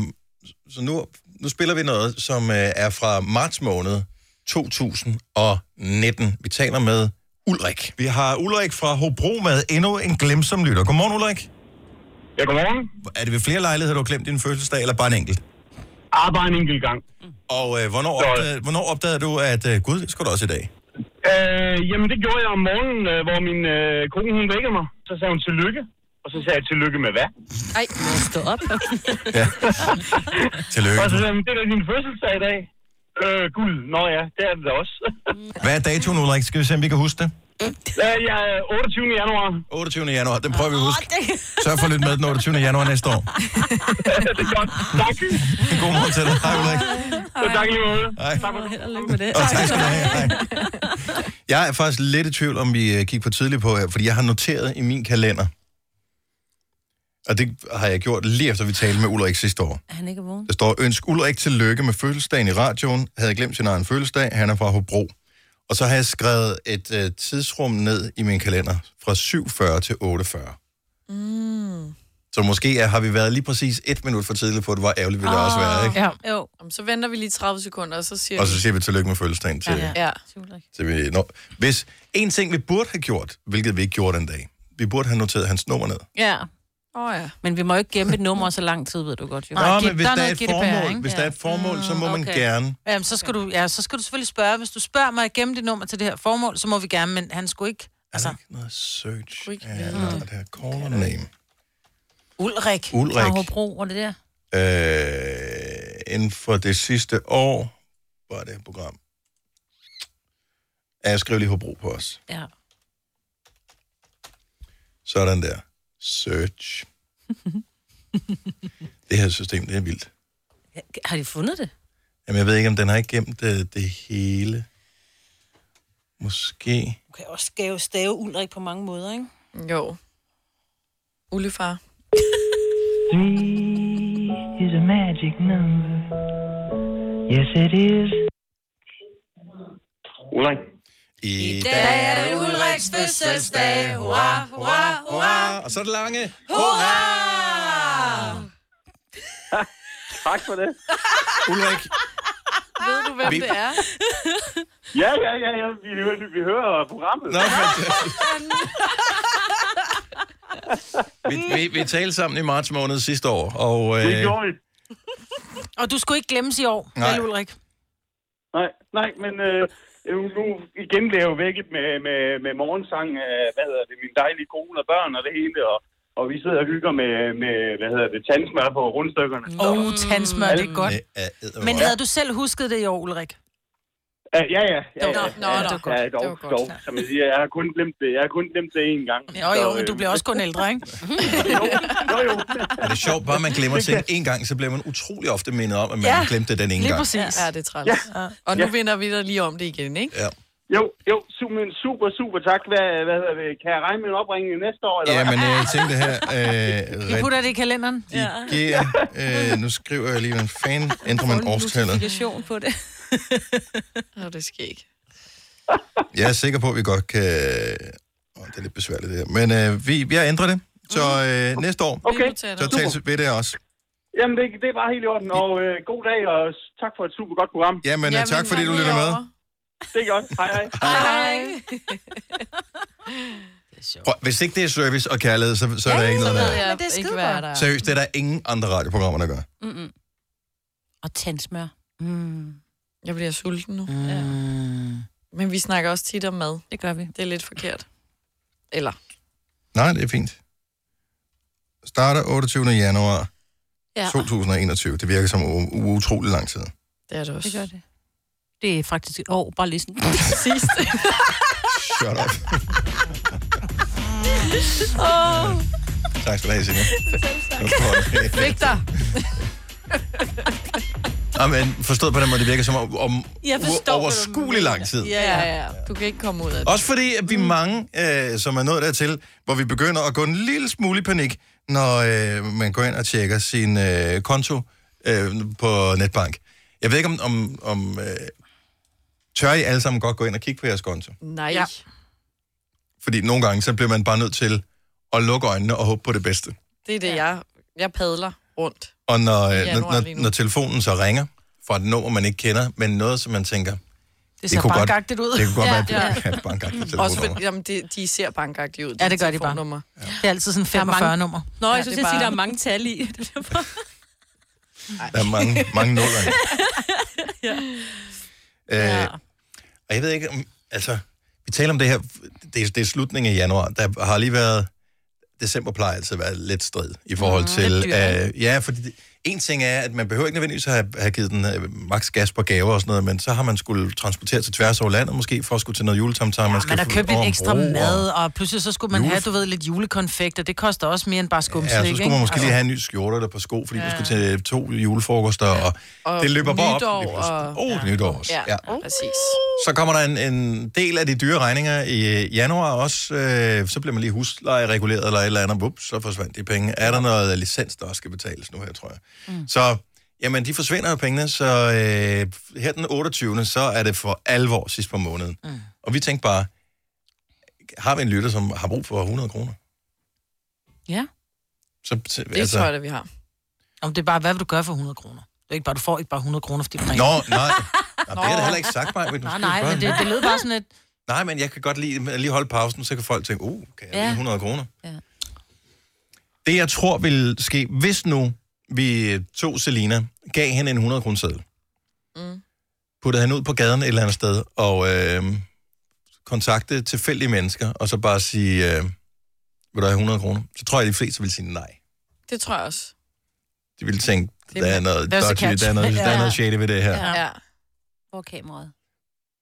så nu, nu spiller vi noget, som øh, er fra marts måned 2019. Vi taler med Ulrik. Vi har Ulrik fra Hobro med endnu en glemsom lytter. Godmorgen, Ulrik. Ja, godmorgen. Er det ved flere lejligheder, du har glemt din fødselsdag, eller bare en enkelt? Ah, bare en enkelt gang. Og øh, hvornår, Så- opdagede, hvornår opdagede du, at øh, gud, det skulle du også i dag? Øh, jamen, det gjorde jeg om morgenen, øh, hvor min øh, kone, hun vækkede mig. Så sagde hun tillykke. Og så sagde jeg tillykke med hvad? Ej, må jeg stå op? *laughs* Ja. Tillykke. Og så sagde hun, det er da din fødselsdag i dag. Øh, gud, nå ja, det er det da også. Hvad er datoen, Ulrik? Skal vi se, om vi kan huske det? Jeg er 28. januar. 28. januar, den prøver vi at huske. Sørg for lidt med den 28. januar næste år. *laughs* det er godt. Tak. God morgen til dig. Hej, Ulrik. Så tak i lige måde. Hej. Tak for det. Og tak skal du have. Hej. Jeg er faktisk lidt i tvivl, om vi øh, kigger for tidligt på her, fordi jeg har noteret i min kalender, og det har jeg gjort lige efter vi talte med Ulrik sidste år. Er han ikke vågen? Der står, ønsk Ulrik tillykke med fødselsdagen i radioen. Havde glemt sin egen fødselsdag. Han er fra Hobro. Og så har jeg skrevet et øh, tidsrum ned i min kalender fra 7.40 til 8.40. Mm. Så måske er, har vi været lige præcis et minut for tidligt på det, hvor ærgerligt ville det også være, ikke? Ja. Jo. Så venter vi lige 30 sekunder, og så siger Og vi... så siger vi tillykke med fødselsdagen til, Ja. ja. til vi når. Hvis en ting, vi burde have gjort, hvilket vi ikke gjorde den dag, vi burde have noteret hans nummer ned. Ja. Oh, ja. Men vi må ikke gemme et nummer så lang tid, ved du godt jo. Nå, men hvis der, er et formål, hvis der er et formål, så må man Okay. gerne. Jamen, så skal, du, ja, så skal du selvfølgelig spørge. Hvis du spørger mig igennem dit nummer til det her formål, så må vi gerne, men han skulle ikke... Altså, noget search. Ikke Ja, der er det her caller name. Ulrik. Ulrik. Hobro, var det der? Øh, inden for det sidste år, var det her program. Ja, jeg skrev lige Hobro på os. Ja. Sådan der. Search. *laughs* det her system, det er vildt. Har de fundet det? Jamen, jeg ved ikke, om den har ikke gemt det, det hele. Måske. Du kan også stave, stave Ulrik på mange måder, ikke? Jo. Ullefar. Three is a magic number. Yes, it is. Ulrik. I dag er det Ulriks fødselsdag. Hurra, hurra, hurra. Og så er det lange. Hurra! *laughs* Tak for det. Ulrik. Ved du, hvem Vi- det er? Ja, ja, ja, ja. Vi, vi, vi hører programmet. Nå, *laughs* Vi, vi, vi talte sammen i marts måned sidste år, og... Øh, Det gjorde vi. Og du skulle ikke glemmes i år, Nej. vel Ulrik? Nej, nej, men øh, nu igen bliver jeg jo vækket med, med, med morgensang af, hvad hedder det, min dejlige kone og børn og det hele, og, og vi sidder og hygger med, med hvad hedder det, tandsmør på rundstykkerne. Åh, oh, tandsmør, det er godt. Men Men havde du selv husket det i år, Ulrik? Ja, ja, ja. ja, Nå, ja, nå, ja, det var godt. Ja, Det dog, var godt. dog, som jeg siger, jeg har kun glemt det, jeg har kun glemt det én gang. Jo, jo, men du bliver også kun *laughs* ældre, ikke? jo, jo. er det sjovt, bare man glemmer ting en gang, så bliver man utrolig ofte mindet om, at man Ja, glemte den ene Lige gang. præcis. Ja, det er træls. Ja. Og nu Ja. vinder vi dig lige om det igen, ikke? Ja. Jo, jo, super, super, super tak. Hvad, hvad hedder det? Kan jeg regne med en opringning næste år? Eller Ja, men øh, jeg tænkte her... Vi Øh, *laughs* putter det i kalenderen. Ja. redigere, øh, nu skriver jeg lige, en fan *laughs* ændrer man årstallet. På det. Nå, det skal ikke. Jeg er sikker på, at vi godt kan... Åh, det er lidt besværligt det her. Men øh, vi, vi har ændret det, så øh, næste år, Okay, så tales vi ved det også. Jamen, det, det er bare helt i orden. Og øh, god dag, og tak for et super godt program. Jamen, Jamen tak fordi du lytter med. Det er godt. Hej, hej. Hej. *laughs* Prøv, hvis ikke det er service og kærlighed, så, så er der ikke noget der. jeg Men det er ikke, der er. Seriøst, det er der ingen andre radioprogrammer, der gør. Mm-mm. Og tandsmør. Mm. Jeg bliver sulten nu. Mm. Ja. Men vi snakker også tit om mad. Det gør vi. Det er lidt forkert. Eller? Nej, det er fint. Starter 28. januar Ja. 2021. Det virker som u- utrolig lang tid. Det er det også. Det gør det. Det er faktisk et år, bare lige sådan. *laughs* Sidst. Shut up. *laughs* oh. Tak skal du have, Signe. Fik *laughs* dig. Jamen, forstået på den måde, det virker som om, om Jeg forstår, overskuelig lang tid. Ja, ja, ja. Du kan ikke komme ud af det. Også fordi, at vi er mange, øh, som er nået dertil, hvor vi begynder at gå en lille smule i panik, når øh, man går ind og tjekker sin øh, konto øh, på netbank. Jeg ved ikke, om, om, om øh, tør I alle sammen godt gå ind og kigge på jeres konto? Nej. Ja. Fordi nogle gange, så bliver man bare nødt til at lukke øjnene og håbe på det bedste. Det er det, jeg, jeg padler rundt. Og når, øh, når, når, når telefonen så ringer fra et nummer, man ikke kender, men noget, som man tænker... Det ser kunne godt- bankagtigt ud. Det kunne godt Ja, være, ja. *laughs* at det bankagtigt Også fordi, jamen, de, de ser bankagtige ud. Ja, det gør de bare. telefonnummer. Det er altid sådan Der er mange- 45-nummer. Nå, Ja, jeg det synes, jeg siger, bare- der er mange tal i. Det *laughs* er Der er mange, mange nuller. *laughs* ja. Øh, og jeg ved ikke, om, altså, vi taler om det her, det er, det er slutningen af januar. Der har lige været, december plejer altid at være lidt strid i forhold Mm, til, øh, ja, fordi det, en ting er, at man behøver ikke nødvendigvis at have, have givet den øh, maks gas på gaver og sådan noget, men så har man skulle transportere til tværs over landet, måske for at skulle til noget juletamtam. Ja, man, skal Man har købt lidt ekstra bro, mad, og pludselig så skulle man Jule- have, du ved, lidt julekonfekt, og det koster også mere end bare skumslik, Ja, så skulle man måske ikke? lige have en ny skjorte eller på sko, fordi ja. du skulle til to julefrokoster, og, Og det løber bare op. og- Åh, oh, ja. nytår også. Ja, Ja. præcis. Så kommer der en, en del af de dyre regninger i januar også. Øh, så bliver man lige husleje reguleret eller et eller andet. Ups, så forsvandt de penge. Er der noget licens, der også skal betales nu her, tror jeg. Mm. Så, jamen, de forsvinder jo pengene. Så øh, her den 28. så er det for alvor sidst på måneden. Mm. Og vi tænkte bare, har vi en lytter, som har brug for 100 kroner? Ja. Så, så, Det altså... tror jeg, det vi har. Om det er bare, hvad vil du gøre for 100 kroner? Det er ikke bare, du får ikke bare 100 kroner, fordi du Nå, nej. *laughs* Nå, det har jeg heller ikke sagt mig. Nej, nej, men det, det lød bare sådan et... Nej, men jeg kan godt lide, lige holde pausen, så kan folk tænke, uh, kan jeg ja. 100 kroner? Ja. Det, jeg tror vil ske, hvis nu vi tog Selina, gav hende en 100 kroner seddel, Mm. puttede hende ud på gaden et eller andet sted, og øh, kontakte tilfældige mennesker, og så bare sige, øh, vil du have 100 kroner? Så tror jeg, at de fleste vil sige nej. Det tror jeg også. De vil tænke, Det der er er- noget dodgy, der er noget, der er noget shady ved det her. Ja. Ja. Hvor er kameraet?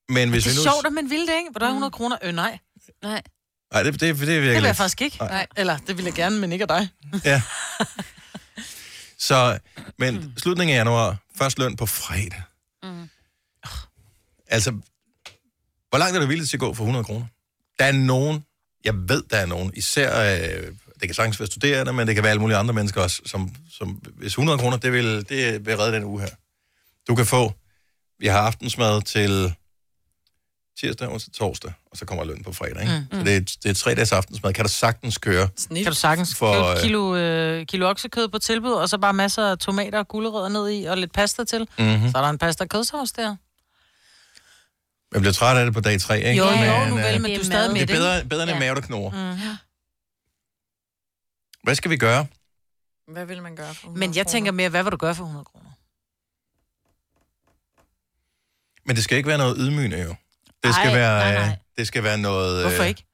Men hvis det vi er nu... sjovt, at man vil det, ikke? Vil du have 100 kroner? Øh, nej. Nej. Nej, det, det, det, det, Det vil jeg faktisk ikke. Nej. Nej. Eller, det vil jeg gerne, men ikke af dig. Ja. *laughs* Så, men slutningen af januar, først løn på fredag. Mm. Altså, hvor langt er du villig til at gå for 100 kroner? Der er nogen, jeg ved, der er nogen, især, øh, det kan sagtens være studerende, men det kan være alle mulige andre mennesker også, som, som hvis 100 kroner, det vil, det vil redde den uge her. Du kan få, vi har aftensmad til tirsdag, onsdag, torsdag, og så kommer løn på fredag. Ikke? Mm. Så det er, det er tre dages aftensmad. Kan du sagtens køre? Kan du sagtens For, for, øh, kilo, øh, kilo oksekød på tilbud, og så bare masser af tomater og gulerødder ned i, og lidt pasta til. Mhm. Så er der en pasta kødsovs der. Man bliver træt af det på dag 3, ikke? Jo, jo, Men, nu vel, øh, men du er stadig med Det er bedre, bedre end en Ja. mave, der knurrer. Mm. Hvad skal vi gøre? Hvad vil man gøre for 100 Men jeg kroner? tænker mere, hvad vil du gøre for 100 kroner? Men det skal ikke være noget ydmygende, jo. Det skal, Ej, være, nej, øh, nej. det skal være noget... Hvorfor øh, ikke?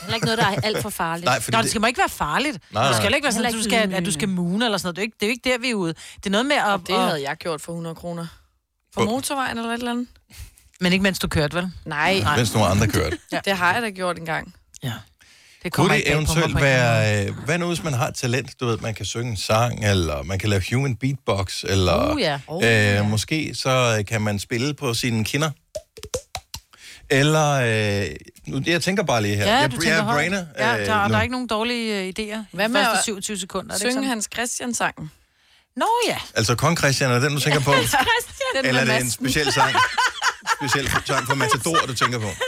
Heller ikke noget, der er alt for farligt. Nej, fordi Nå, det, det skal må ikke være farligt. Nej, det nej. skal heller ikke være sådan, at du skal, at du skal ydmygende. mune eller sådan noget. Det er, jo ikke, det er jo ikke der, vi er ude. Det er noget med at... Det havde jeg gjort for 100 kroner. På motorvejen eller et eller andet? Men ikke mens du kørte, vel? Nej, Nej. mens nogle andre kørte. ja. det har jeg da gjort engang. Ja. Det Kunne det eventuelt på være... Øh, hvad nu, hvis man har et talent? Du ved, man kan synge en sang, eller man kan lave human beatbox, eller... Uh, ja. Oh, Øh, måske så øh, kan man spille på sine kinder. Eller, øh, nu, jeg tænker bare lige her. Ja, jeg, du jeg tænker er højt. brainer. Ja, øh, der, der nu. er ikke nogen dårlige øh, idéer. Hvad med første at 27 sekunder? Er Synge sådan? Hans Christian sangen. Nå ja. Altså, Kong Christian, er den, du tænker på? *laughs* Den eller med er det en speciel sang? *laughs* Speciel sang for Matador, du tænker på? *laughs*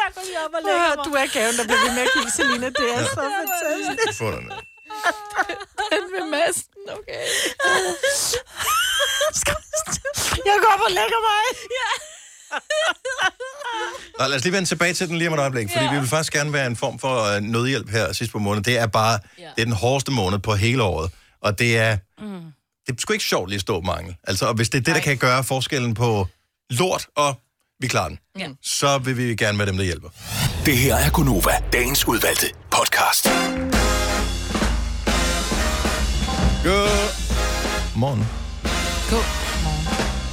Jeg går lige op og lægger Du er gaven, der bliver ved med at kigge, Selina. Det er så fantastisk. Får den. Den med masken, okay. *laughs* Jeg går op og lægger mig. Ja. Nå, lad os lige vende tilbage til den lige om et øjeblik, fordi vi vil faktisk gerne være en form for øh, nødhjælp her sidst på måneden. Det er bare, det er den hårdeste måned på hele året, og det er, Mm. det er sgu ikke sjovt lige at stå og mangle. Altså, og hvis det er det, der kan gøre forskellen på lort og vi klarer den, Ja. så vil vi gerne være dem, der hjælper. Det her er Gunova, dagens udvalgte podcast. God morgen. God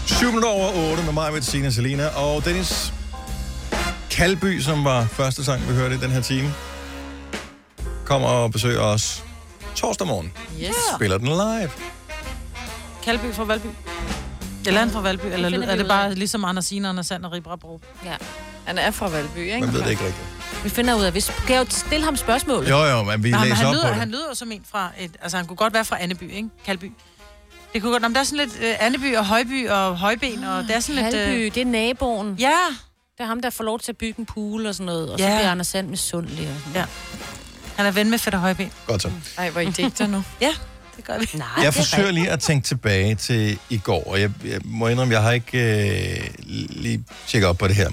7 minutter over 8 med mig, med Signe Selina og Dennis Kalby, som var første sang, vi hørte i den her time, kommer og besøger os torsdag morgen. Yes. Spiller den live. Kalby fra Valby. Eller er han fra Valby? Eller er det bare ligesom Anders Sina, Anders Sand og Ribrabro? Ja. Han er fra Valby, ikke? Man ved det ikke rigtigt. Vi finder ud af, hvis kan jeg jo stille ham spørgsmål. Jo, jo, men vi men læser han op lyder, på han det. lyder jo som en fra et... Altså, han kunne godt være fra Anneby, ikke? Kalby. Det kunne godt... Nå, men der er sådan lidt uh, Anneby og Højby og Højben, og det er sådan lidt... Halby, det er naboen. Ja. Det er ham, der får lov til at bygge en pool og sådan noget. Og så Ja. bliver Anders Sand misundelig. Og sådan. Ja. Han er ven med Fætter Højben. Godt så. Ej, hvor I digter nu. Ja, det gør vi. Nej, Jeg det er forsøger lige at tænke tilbage til i går, og jeg, jeg må indrømme, jeg har ikke øh, lige tjekket op på det her.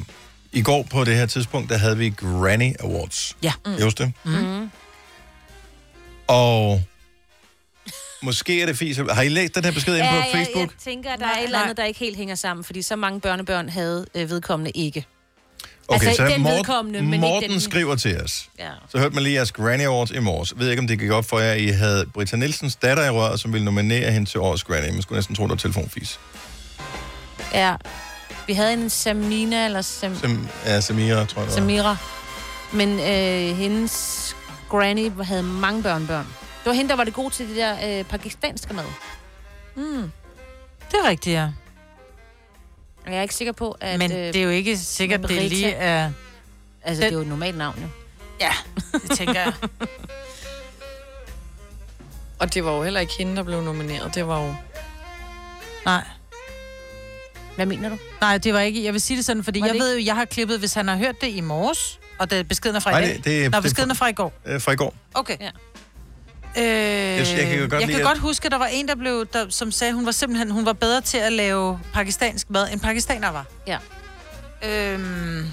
I går på det her tidspunkt, der havde vi Granny Awards. Ja. Mm. Just det? Mm. Og måske er det fis. Har I læst den her besked ind Ja, på jeg, Facebook? jeg tænker, at der er et eller andet, der ikke helt hænger sammen, fordi så mange børnebørn havde øh, vedkommende ikke. Okay, altså, så den Morten, vedkommende, men Morten ikke den... skriver til os. Ja. Så hørte man lige jeres Granny Awards i morges. Jeg ved ikke, om det gik op for jer, I havde Britta Nielsens datter i røret, som ville nominere hende til årets Granny. Man skulle næsten tro, det var telefonfis. ja. Vi havde en Samina, eller Sam... Som er Samira, tror jeg. det var. Samira. Men øh, hendes granny havde mange børnebørn. Det var hende, der var det gode til det der øh, pakistanske mad. Mm. Det er rigtigt, ja. Jeg er ikke sikker på, at... Men det er jo ikke sikkert, det lige er... Altså, det er jo et normalt navn, jo. Ja, *laughs* det tænker jeg. Og det var jo heller ikke hende, der blev nomineret. Det var jo... Nej. Hvad mener du? Nej, det var ikke... Jeg vil sige det sådan, fordi Var jeg det ved jo, jeg har klippet, hvis han har hørt det i morges, Og det, beskeden er fra Nej, i dag? det- det er- Nå, det er beskeden fra- er fra i går. Øh, fra i går. Okay. Ja. Øh, jeg kan jo godt jeg lide, kan at- godt huske, at der var en, der blev, der, som sagde, hun var simpelthen hun var bedre til at lave pakistansk mad, end pakistaner var. Ja. Øhm,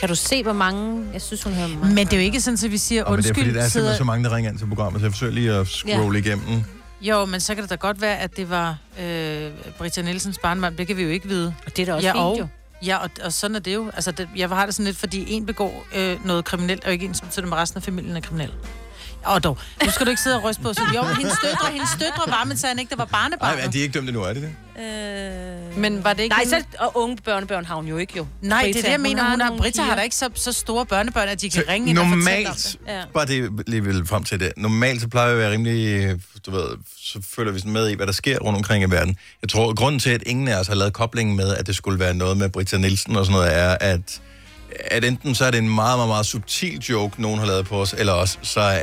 Kan du se, hvor mange... Jeg synes, hun havde mange. men det er jo ikke sådan, at vi siger, Og men det er undskyld, fordi, der er simpelthen så mange, der ringer ind til programmet, så jeg forsøger lige at scrolle ja. igennem. Jo, men så kan det da godt være, at det var øh, Britta Nielsens barnmand. Det kan vi jo ikke vide. Og det er da også ja, fint, og, jo. Ja, og, og sådan er det jo. Altså, det, jeg har det sådan lidt, fordi en begår øh, noget kriminelt, og ikke en, som betyder, at resten af familien er kriminel. Og dog, nu skal du ikke sidde og ryste på sig. Jo, hendes døtre, hendes døtre var, men sagde han ikke, der var barnebarn. Nej, er de ikke dømt endnu, er det det? Øh... Men var det ikke Nej, hende- så, og unge børnebørn har hun jo ikke, jo. Nej, det er Brita, det, jeg mener. Hun har, nogle Britta har da ikke så, så store børnebørn, at de kan Så ringe ind og fortælle om normalt, det. Ja. bare det lige vil frem til det, normalt så plejer vi at være rimelig, du ved, så følger vi sådan med i, hvad der sker rundt omkring i verden. Jeg tror, grunden til, at ingen af os har lavet koblingen med, at det skulle være noget med Britta Nielsen og sådan noget, er, at, at enten så er det en meget, meget, meget subtil joke, nogen har lavet på os, eller også så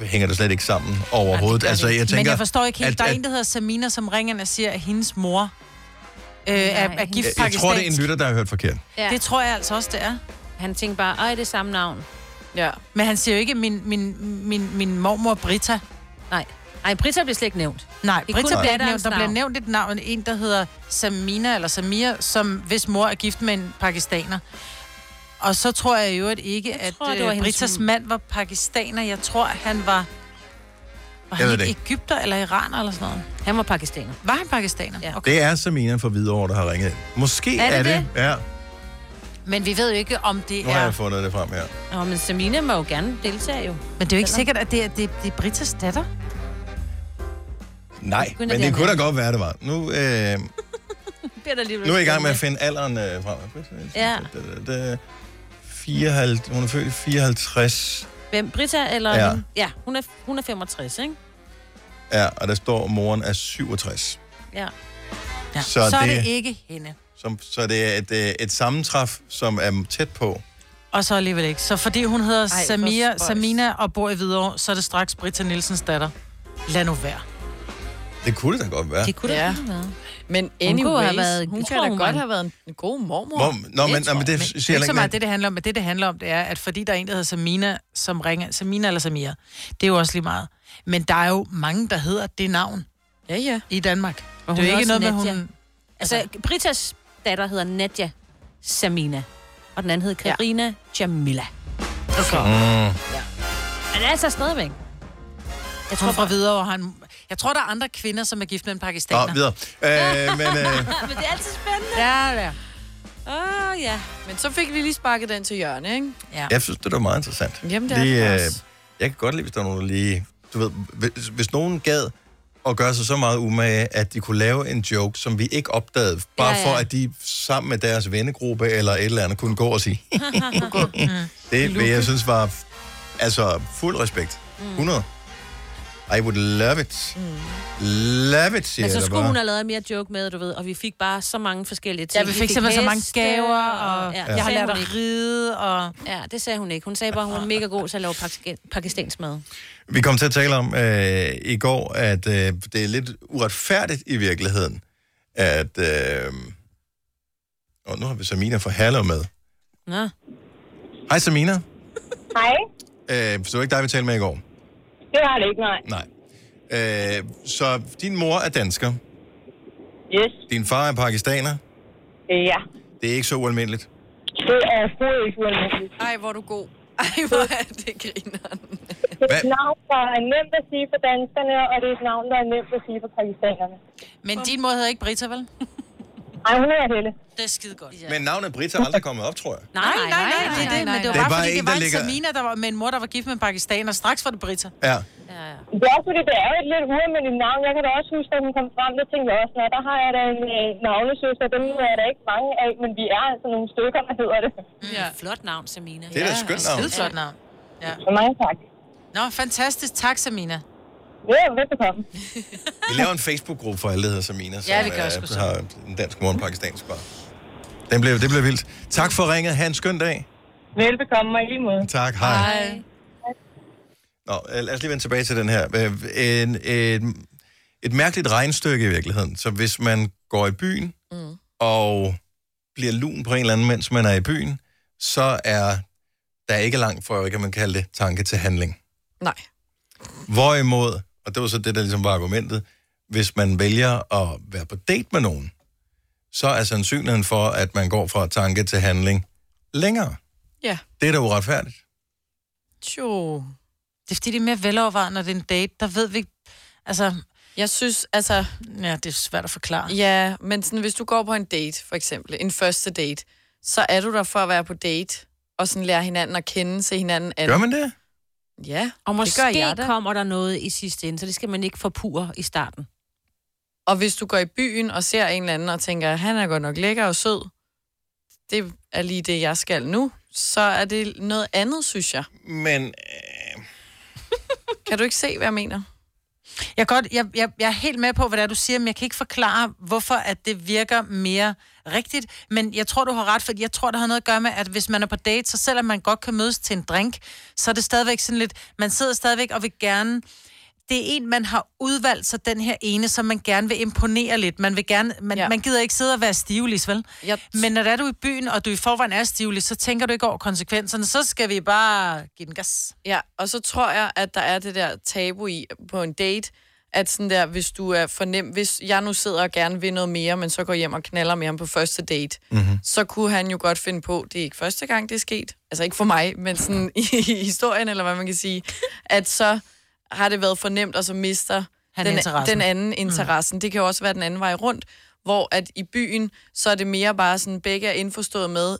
uh, hænger det slet ikke sammen overhovedet. altså, jeg tænker, Men jeg forstår ikke helt. at- der er at- en, der hedder Samina, som ringer og siger, at hendes mor øh, er, er gift jeg, jeg tror, det er en lytter, der har hørt forkert. Ja. Det tror jeg altså også, det er. Han tænker bare, ej, det er samme navn. Ja. Men han siger jo ikke, min, min, min, min mormor Britta. Nej. Ej, Britta bliver slet ikke nævnt. Nej, Det Britta kun bliver ikke nævnt. Der bliver nævnt et navn, en, der hedder Samina, eller Samir, som hvis mor er gift med en pakistaner. Og så tror jeg jo at ikke, at tror, det øh, var hendes- Britas mand var pakistaner. Jeg tror, han var... Var Jeg han ikke. Egypter eller iraner eller sådan noget? Han var pakistaner. Var han pakistaner? Ja. Okay. Det er Samina fra Hvidovre, der har ringet ind. Måske Er det er det. det? Ja, Men vi ved jo ikke, om det nu har er... jeg fundet det frem her. Nå, men Samina må jo gerne deltage, jo. Men det er jo ikke sikkert, at det er, det, det er Britas datter. Nej, men det at kunne da godt være, det var. Nu, øh, *laughs* nu er jeg i gang med at finde alderen øh, frem. Ja. Det, det, 54, hun er født i 54. Hvem? Britta eller Ja. Ja, hun er, hun er 65, ikke? Ja, og der står, at moren er 67. Ja. Ja. Så Så, er det- det ikke hende. Så, så det er et, øh, et sammentræf, som er tæt på. Og så alligevel ikke. Så fordi hun hedder hvor Samia. Samina og bor i Hvidovre, så er det straks Britta Nielsens datter. Lad nu være. Det kunne det da godt være. Det kunne Ja. ja. da være. Men Hun kunne anyways, have været- hun tror, hun godt have været en god mormor. Hvor, nå, men, nå, men det Men siger det jeg er ikke så meget det, det handler om. Men det, det handler om, det er, at fordi der er en, der hedder Samina, som ringer... Samina eller Samia. Det er jo også lige meget. Men der er jo mange, der hedder det navn Ja, ja. i Danmark. Og det er jo ikke noget med, Nadia. hun... Altså, Britas datter hedder Nadia Samina. Og den anden hedder Karina ja. Jamila. Okay. Mm. Men det er altså stadigvæk. Jeg tror fra videre, og han... Jeg tror, der er andre kvinder, som er gift med en pakistaner. Nå, videre. *laughs* Øh, men, øh, *laughs* Men det er altid spændende. Ja, det er. Åh, oh, ja. Men så fik vi lige sparket den til hjørne, ikke? Ja. jeg synes, det var meget interessant. Jamen, det er Lige, det øh, også. Jeg kan godt lide, hvis der er nogen, der lige... Du ved, hvis, hvis nogen gad at gøre sig så meget umage, at de kunne lave en joke, som vi ikke opdagede, bare Ja, ja, ja. ja. for, at de sammen med deres vennegruppe eller et eller andet kunne gå og sige. *laughs* det vil jeg synes var altså fuld respekt. 100. I would love it. Love it, siger Men så jeg da skulle bare. hun have lavet mere joke med, du ved, og vi fik bare så mange forskellige ting. Ja, vi fik simpelthen så mange gaver, og ja, jeg har lært at ride, og... Ja, det sagde hun ikke. Hun sagde bare, at hun var mega god til at lave pakistan- pakistansk mad. Vi kom til at tale om øh, i går, at øh, det er lidt uretfærdigt i virkeligheden, at... Øh, og nu har vi Samina fra Herlev med. Nå. Hej Samina. Hej. Øh, så det var ikke dig, vi talte med i går. Det var det ikke, nej. Nej. Øh, så din mor er dansker. Yes. Din far er pakistaner. Øh, ja. Det er ikke så ualmindeligt. Det er overhovedet ikke ualmindeligt. Ej, hvor er du god. Ej, hvor er det grineren. Det er et navn, der er nemt at sige for danskerne, og det er et navn, der er nemt at sige for pakistanerne. Men din mor hedder ikke Brita, vel? Ej, hun er Helle. Det er skide godt. Men navnet Britta er aldrig kommet op, tror jeg. Nej, nej, nej, nej, det er det. Men det var Det er bare, fordi, en, det var der en Samina, der var med en mor, der var gift med en pakistaner. Straks var det Brita. Ja. Det er også fordi, det er jo et lidt ualmindeligt navn. Jeg kan da også huske, at hun kom frem, der tænkte jeg også, nå, der har jeg da en øh, navnesøster. Dem er der ikke mange af, men vi er altså nogle stykker, der hedder det. Ja. Flot navn, Samina. Det er da et skønt navn. Skide flot navn. Ja. Så mange tak. Nå, fantastisk. Tak, Samina. Ja, velbekomme. *laughs* Vi laver en Facebook-gruppe for alle, der hedder Samina, som Ja, vi gør sgu øh, har en dansk mor og en pakistansk far. Den blev, det blev vildt. Tak for ringet. Ha' en skøn dag. Velbekomme, og i lige måde. Tak. Hej. Hej. Nå, øh, lad os lige vende tilbage til den her. En, et, et mærkeligt regnstykke i virkeligheden. Så hvis man går i byen mm. og bliver lun på en eller anden, mens man er i byen, så er der ikke langt for, kan man kalde det, tanke til handling. Nej. Hvorimod, og det var så det, der ligesom var argumentet, hvis man vælger at være på date med nogen, så er sandsynligheden for, at man går fra tanke til handling længere. Ja. Det er da uretfærdigt. Jo. Det er fordi, det er mere velovervejet, når det er en date. Der ved vi... Altså... Jeg synes, altså... Ja, det er svært at forklare. Ja, men sådan, hvis du går på en date, for eksempel, en første date, så er du der for at være på date, og sådan lære hinanden at kende, se hinanden an. Gør man det? Ja, Og det måske gør jeg da. kommer der noget i sidste ende, så det skal man ikke forpure i starten. Og hvis du går i byen og ser en eller anden og tænker, han er godt nok lækker og sød, det er lige det, jeg skal nu, så er det noget andet, synes jeg. Men... Øh... kan du ikke se, hvad jeg mener? Jeg, godt, jeg, jeg, jeg er helt med på, hvad det er, du siger, men jeg kan ikke forklare, hvorfor at det virker mere rigtigt. Men jeg tror, du har ret, for jeg tror, det har noget at gøre med, at hvis man er på date, så selvom man godt kan mødes til en drink, så er det stadigvæk sådan lidt, man sidder stadigvæk og vil gerne, det er en, man har udvalgt sig den her ene, som man gerne vil imponere lidt. Man vil gerne, man, ja. man gider ikke sidde og være stivlis, vel? Jeg Men når der er du i byen, og du i forvejen er stivlis, så tænker du ikke over konsekvenserne, så skal vi bare give den gas. Ja, og så tror jeg, at der er det der tabu i på en date, at sådan der, hvis du er fornem, hvis jeg nu sidder og gerne vil noget mere, men så går hjem og knaller med ham på første date, mm-hmm. så kunne han jo godt finde på, det er ikke første gang, det er sket, altså ikke for mig, men sådan i, i historien, eller hvad man kan sige, at så har det været for nemt, og så mister Han den, interessen. den anden interessen. Mm. Det kan jo også være den anden vej rundt, hvor at i byen, så er det mere bare sådan, begge er indforstået med,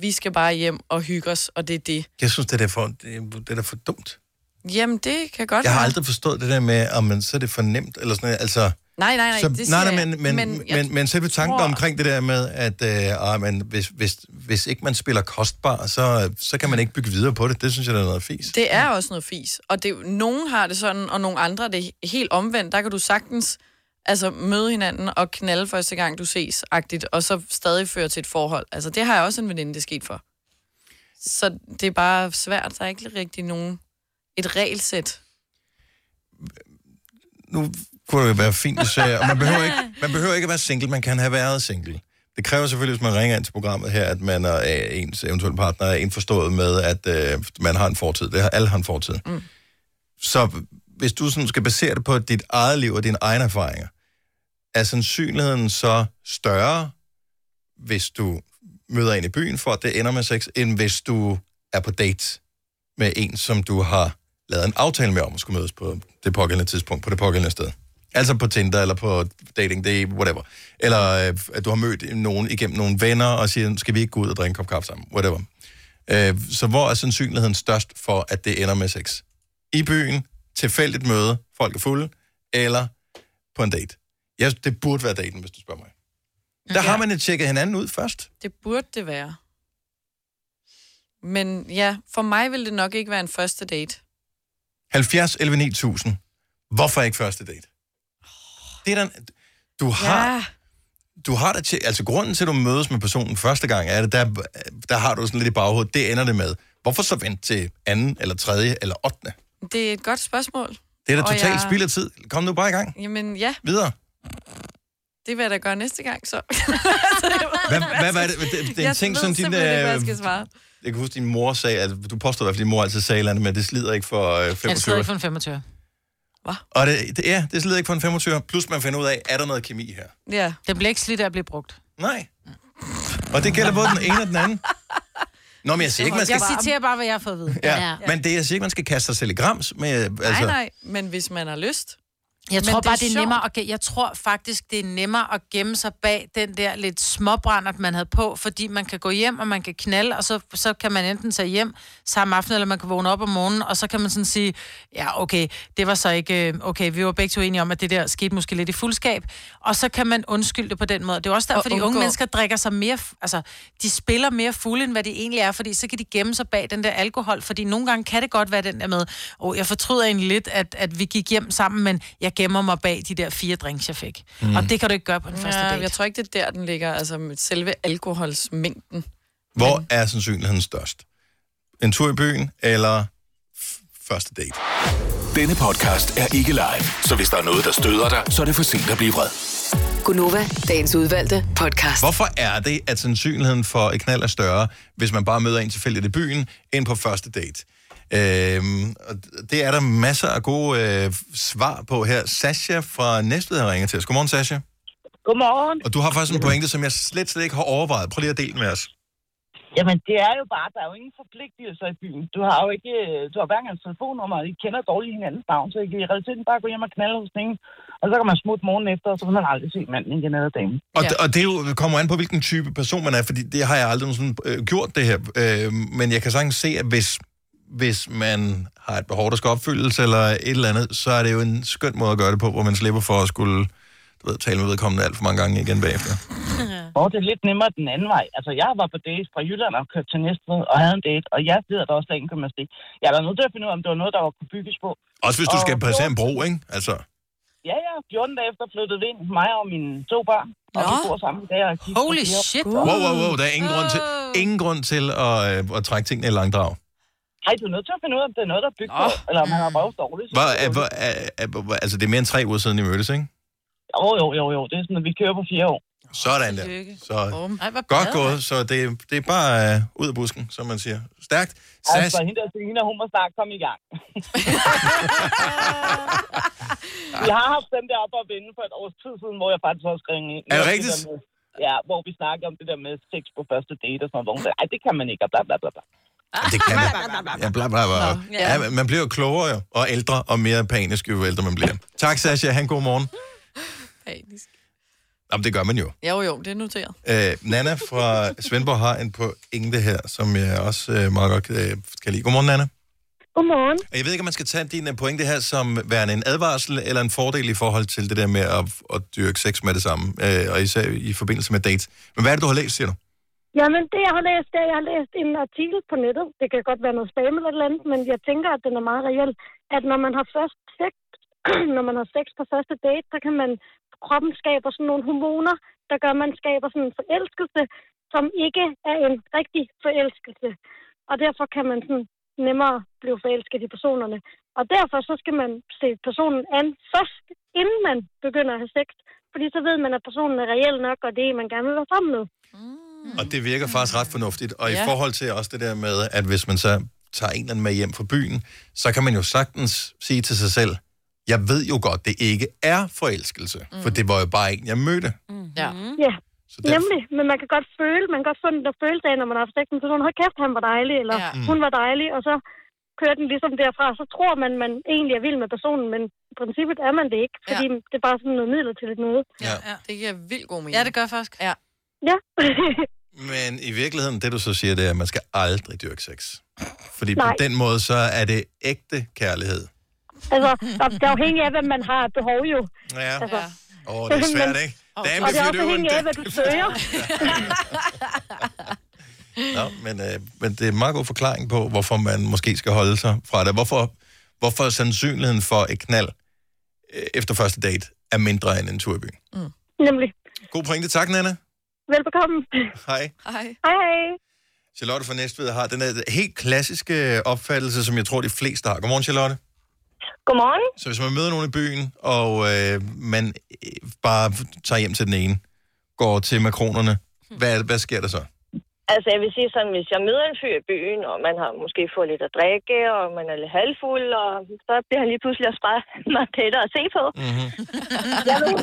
vi skal bare hjem og hygge os, og det er det. Jeg synes, det er for, det er, er da for dumt. Jamen, det kan godt Jeg har være. aldrig forstået det der med, om man, så er det for nemt, eller sådan noget. Altså, Nej, nej, nej, så, det nej, nej, men, men, Men jeg men, men selve tanken tror- omkring det der med, at øh, ah, men hvis, hvis, hvis ikke man spiller kostbar, så, så kan man ikke bygge videre på det. Det synes jeg, der er noget fis. Det er også noget fis. Og det, nogen har det sådan, og nogle andre er det helt omvendt. Der kan du sagtens altså, møde hinanden og knalde første gang, du ses, agtigt, og så stadig føre til et forhold. Altså, det har jeg også en veninde, det er sket for. Så det er bare svært. Der er ikke rigtig nogen... Et regelsæt. nu kunne det være fint, hvis og man behøver, ikke, *laughs* man behøver ikke at være single, man kan have været single. Det kræver selvfølgelig, hvis man ringer ind til programmet her, at man og øh, ens eventuelle partner er indforstået med, at øh, man har en fortid. Det har, alle har en fortid. Mm. Så hvis du sådan skal basere det på dit eget liv og dine egne erfaringer, er sandsynligheden så større, hvis du møder en i byen for, at det ender med sex, end hvis du er på date med en, som du har lavet en aftale med om at skulle mødes på det pågældende tidspunkt, på det pågældende sted. Altså på Tinder, eller på dating day, whatever. Eller øh, at du har mødt nogen igennem nogle venner, og siger, skal vi ikke gå ud og drikke en kop kaffe sammen, whatever. Øh, så hvor er sandsynligheden størst for, at det ender med sex? I byen, tilfældigt møde, folk er fulde, eller på en date? Ja, det burde være daten, hvis du spørger mig. Der har man jo tjekket hinanden ud først. Det burde det være. Men ja, for mig vil det nok ikke være en første date. 70 11 9000. Hvorfor ikke første date? Det er den, du har, Ja. du har da til, altså grunden til, at du mødes med personen første gang, er det, der, der har du sådan lidt i baghovedet, det ender det med. Hvorfor så vente til anden, eller tredje, eller ottende? Det er et godt spørgsmål. Det er da totalt jeg- spild af tid. Kom nu bare i gang. Jamen ja, Videre. det vil jeg da gøre næste gang, så. *laughs* Hvad, hvad var det? Det, det er en jeg ting, ved som din... jeg øh, skal svare. Jeg kan huske, din mor sagde, at du påstod i hvert fald, at din mor altid sagde et eller andet, men det slider ikke for øh, Jeg 25. sidder ikke for en 25. Og det, det, ja, det slider ikke for en 25. Plus man finder ud af, er der noget kemi her? Ja. Det bliver ikke slidt af at blive brugt. Nej. Og det gælder både den ene og den anden. Nå, men jeg siger ikke, man skal... Jeg citerer bare, hvad jeg har fået at vide. Ja, men det, jeg siger ikke, man skal kaste sig selv i grams med... Altså, Nej, nej, men hvis man har lyst. Jeg Men tror det er bare, det er nemmere at, jeg tror faktisk, det er nemmere at gemme sig bag den der lidt småbrændert, man havde på, fordi man kan gå hjem, og man kan knalde, og så, så kan man enten tage hjem samme aften, eller man kan vågne op om morgenen, og så kan man sådan sige, ja, okay, det var så ikke, øh, okay, vi var begge to enige om, at det der skete måske lidt i fuldskab, og så kan man undskylde det på den måde. Det er også derfor, de unge mennesker drikker sig mere, altså, de spiller mere fulde, end hvad de egentlig er, fordi så kan de gemme sig bag den der alkohol, fordi nogle gange kan det godt være den der med, og jeg fortryder egentlig lidt, at, at vi gik hjem sammen, men jeg gemmer mig bag de der fire drinks, jeg fik. Mm. Og det kan du ikke gøre på den første Ja, date. jeg tror ikke, det er der, den ligger, altså med selve alkoholsmængden. Hvor er sandsynligheden størst? En tur i byen, eller første date? Denne podcast er ikke live, så hvis der er noget, der støder dig, så er det for sent at blive vred. Gunova, dagens udvalgte podcast. Hvorfor er det, at sandsynligheden for et knald er større, hvis man bare møder en tilfældigt i byen, end på første date? Øhm, og det er der masser af gode øh, svar på her. Sasha fra Næstved har ringet til os. Godmorgen, Sasha. Godmorgen. Og du har faktisk en pointe, som jeg slet, slet ikke har overvejet. Prøv lige at dele den med os. Jamen, det er jo bare, der er jo ingen forpligtelser i byen. Du har jo ikke, øh, du har hverken en telefonnummer, og I kender dårligt hinandens navn, så I kan i realiteten bare gå hjem og knalde hos den ene, og så kan man smutte morgen efter, og så vil man aldrig se manden igen eller damen. Og, ja. og det er jo, kommer an på, hvilken type person man er, fordi det har jeg aldrig sådan, øh, gjort det her. Øh, men jeg kan sagtens se, at hvis, hvis man har et behov, der skal opfyldes, eller et eller andet, så er det jo en skøn måde at gøre det på, hvor man slipper for at skulle du ved, tale med vedkommende alt for mange gange igen bagefter. *laughs* Og det er lidt nemmere den anden vej. Altså, jeg var på date fra Jylland og kørte til Næstved og havde en date, og jeg ved, at der også er en gymnastik. Jeg var nødt til at finde ud af, om det var noget, der var kunne bygges på. Også hvis du Og skal passere en 14 bro, ikke? Altså, Ja, ja. 14 dage efter flyttede vi ind, mig og mine to børn. Og vi bor sammen i dag og kigger Holy shit. wow, wow, wow, der er ingen grund til, ingen grund til at, øh, at trække tingene i langdrag. Ej, du er nødt til at finde ud af, om det er noget, der er bygget på, eller om han har røvet dårligt. Hvor, er, hvor, er, er, hvor- altså, det er mere end tre uger siden, I mødtes, ikke? Jo, jo, jo, jo. Det er sådan, at vi kører på fire år. Sådan der. Så Ej, godt gået, så det, det er bare øh, ud af busken, som man siger. Stærkt. Sas, Altså, hende der Selina, hun må snart komme i gang. *laughs* vi har haft dem der op og vinde for et års tid siden, hvor jeg faktisk også ringede ind. Er det rigtigt? Ja, hvor vi snakkede om det der med sex på første date og sådan noget. Hvor hun sagde, ej, det kan man ikke, og bla bla bla. bla. Det kan man. Ja, bla, bla, bla. Ja, man bliver jo klogere jo, og ældre og mere panisk, jo ældre man bliver. Tak, Sasha. Han god morgen. Panisk. Jamen, det gør man jo. Jo, jo, det er noteret. Øh, Nana fra Svendborg har en pointe her, som jeg også øh, meget godt øh, kan lide. Godmorgen, Nana. Godmorgen. Og Jeg ved ikke, om man skal tage din øh, pointe her som værende en advarsel eller en fordel i forhold til det der med at, at dyrke sex med det samme, øh, og især i forbindelse med dates. Men hvad er det, du har læst, siger du? Jamen, det jeg har læst, det er, jeg har læst en artikel på nettet. Det kan godt være noget spam eller et eller andet, men jeg tænker, at den er meget reel. At når man har først sex, *clears throat* når man har sex på første date, så kan man, kroppen skaber sådan nogle hormoner, der gør, at man skaber sådan en forelskelse, som ikke er en rigtig forelskelse. Og derfor kan man sådan nemmere blive forelsket i personerne. Og derfor så skal man se personen an først, inden man begynder at have sex. Fordi så ved man, at personen er reelt nok, og det er en, man gerne vil være sammen med. Mm. Og det virker faktisk ret fornuftigt. Og ja. i forhold til også det der med, at hvis man så tager en eller anden med hjem fra byen, så kan man jo sagtens sige til sig selv, jeg ved jo godt, det ikke er forelskelse, mm. for det var jo bare en, jeg mødte. Ja. Ja, nemlig. Men man kan godt føle, man kan godt få den der følelse af, når man har haft sex med en person, hold kæft, han var dejlig, eller Ja. ja. hun var dejlig, og så kører den ligesom derfra. Så tror man, man egentlig er vild med personen, men i princippet er man det ikke, fordi ja. det er bare sådan noget midlertidigt noget. Ja. ja. Det giver vildt god mening. Ja, det gør faktisk. Ja. Ja. Men i virkeligheden, det du så siger, det er, at man skal aldrig dyrke sex. Fordi på Nej. den måde, så er det ægte kærlighed. altså, det er afhængig af, hvad man har behov jo. Ja. Altså, Åh, oh, det er svært, Men- ikke? og Damn, det er også you do, afhængig af, hvad du søger. *laughs* Nå, men, øh, men det er en meget god forklaring på, hvorfor man måske skal holde sig fra det. Hvorfor, hvorfor sandsynligheden for et knald øh, efter første date er mindre end en tur i byen. Nemlig. God pointe. Tak, Nana. Velbekomme. Hej. Hej. Hej, hej. Charlotte fra Næstved har den her helt klassiske opfattelse, som jeg tror, de fleste har. Godmorgen, Charlotte. Godmorgen. Så hvis man møder nogen i byen, og øh, man øh, bare tager hjem til den ene, går til makronerne, hvad, hvad sker der så? Altså, jeg vil sige sådan, hvis jeg møder en fyr i byen, og man har måske fået lidt at drikke, og man er lidt halvfuld, og så bliver han lige pludselig også bare *laughs* meget tættere at se på. Mm-hmm. *laughs* Jeg ved,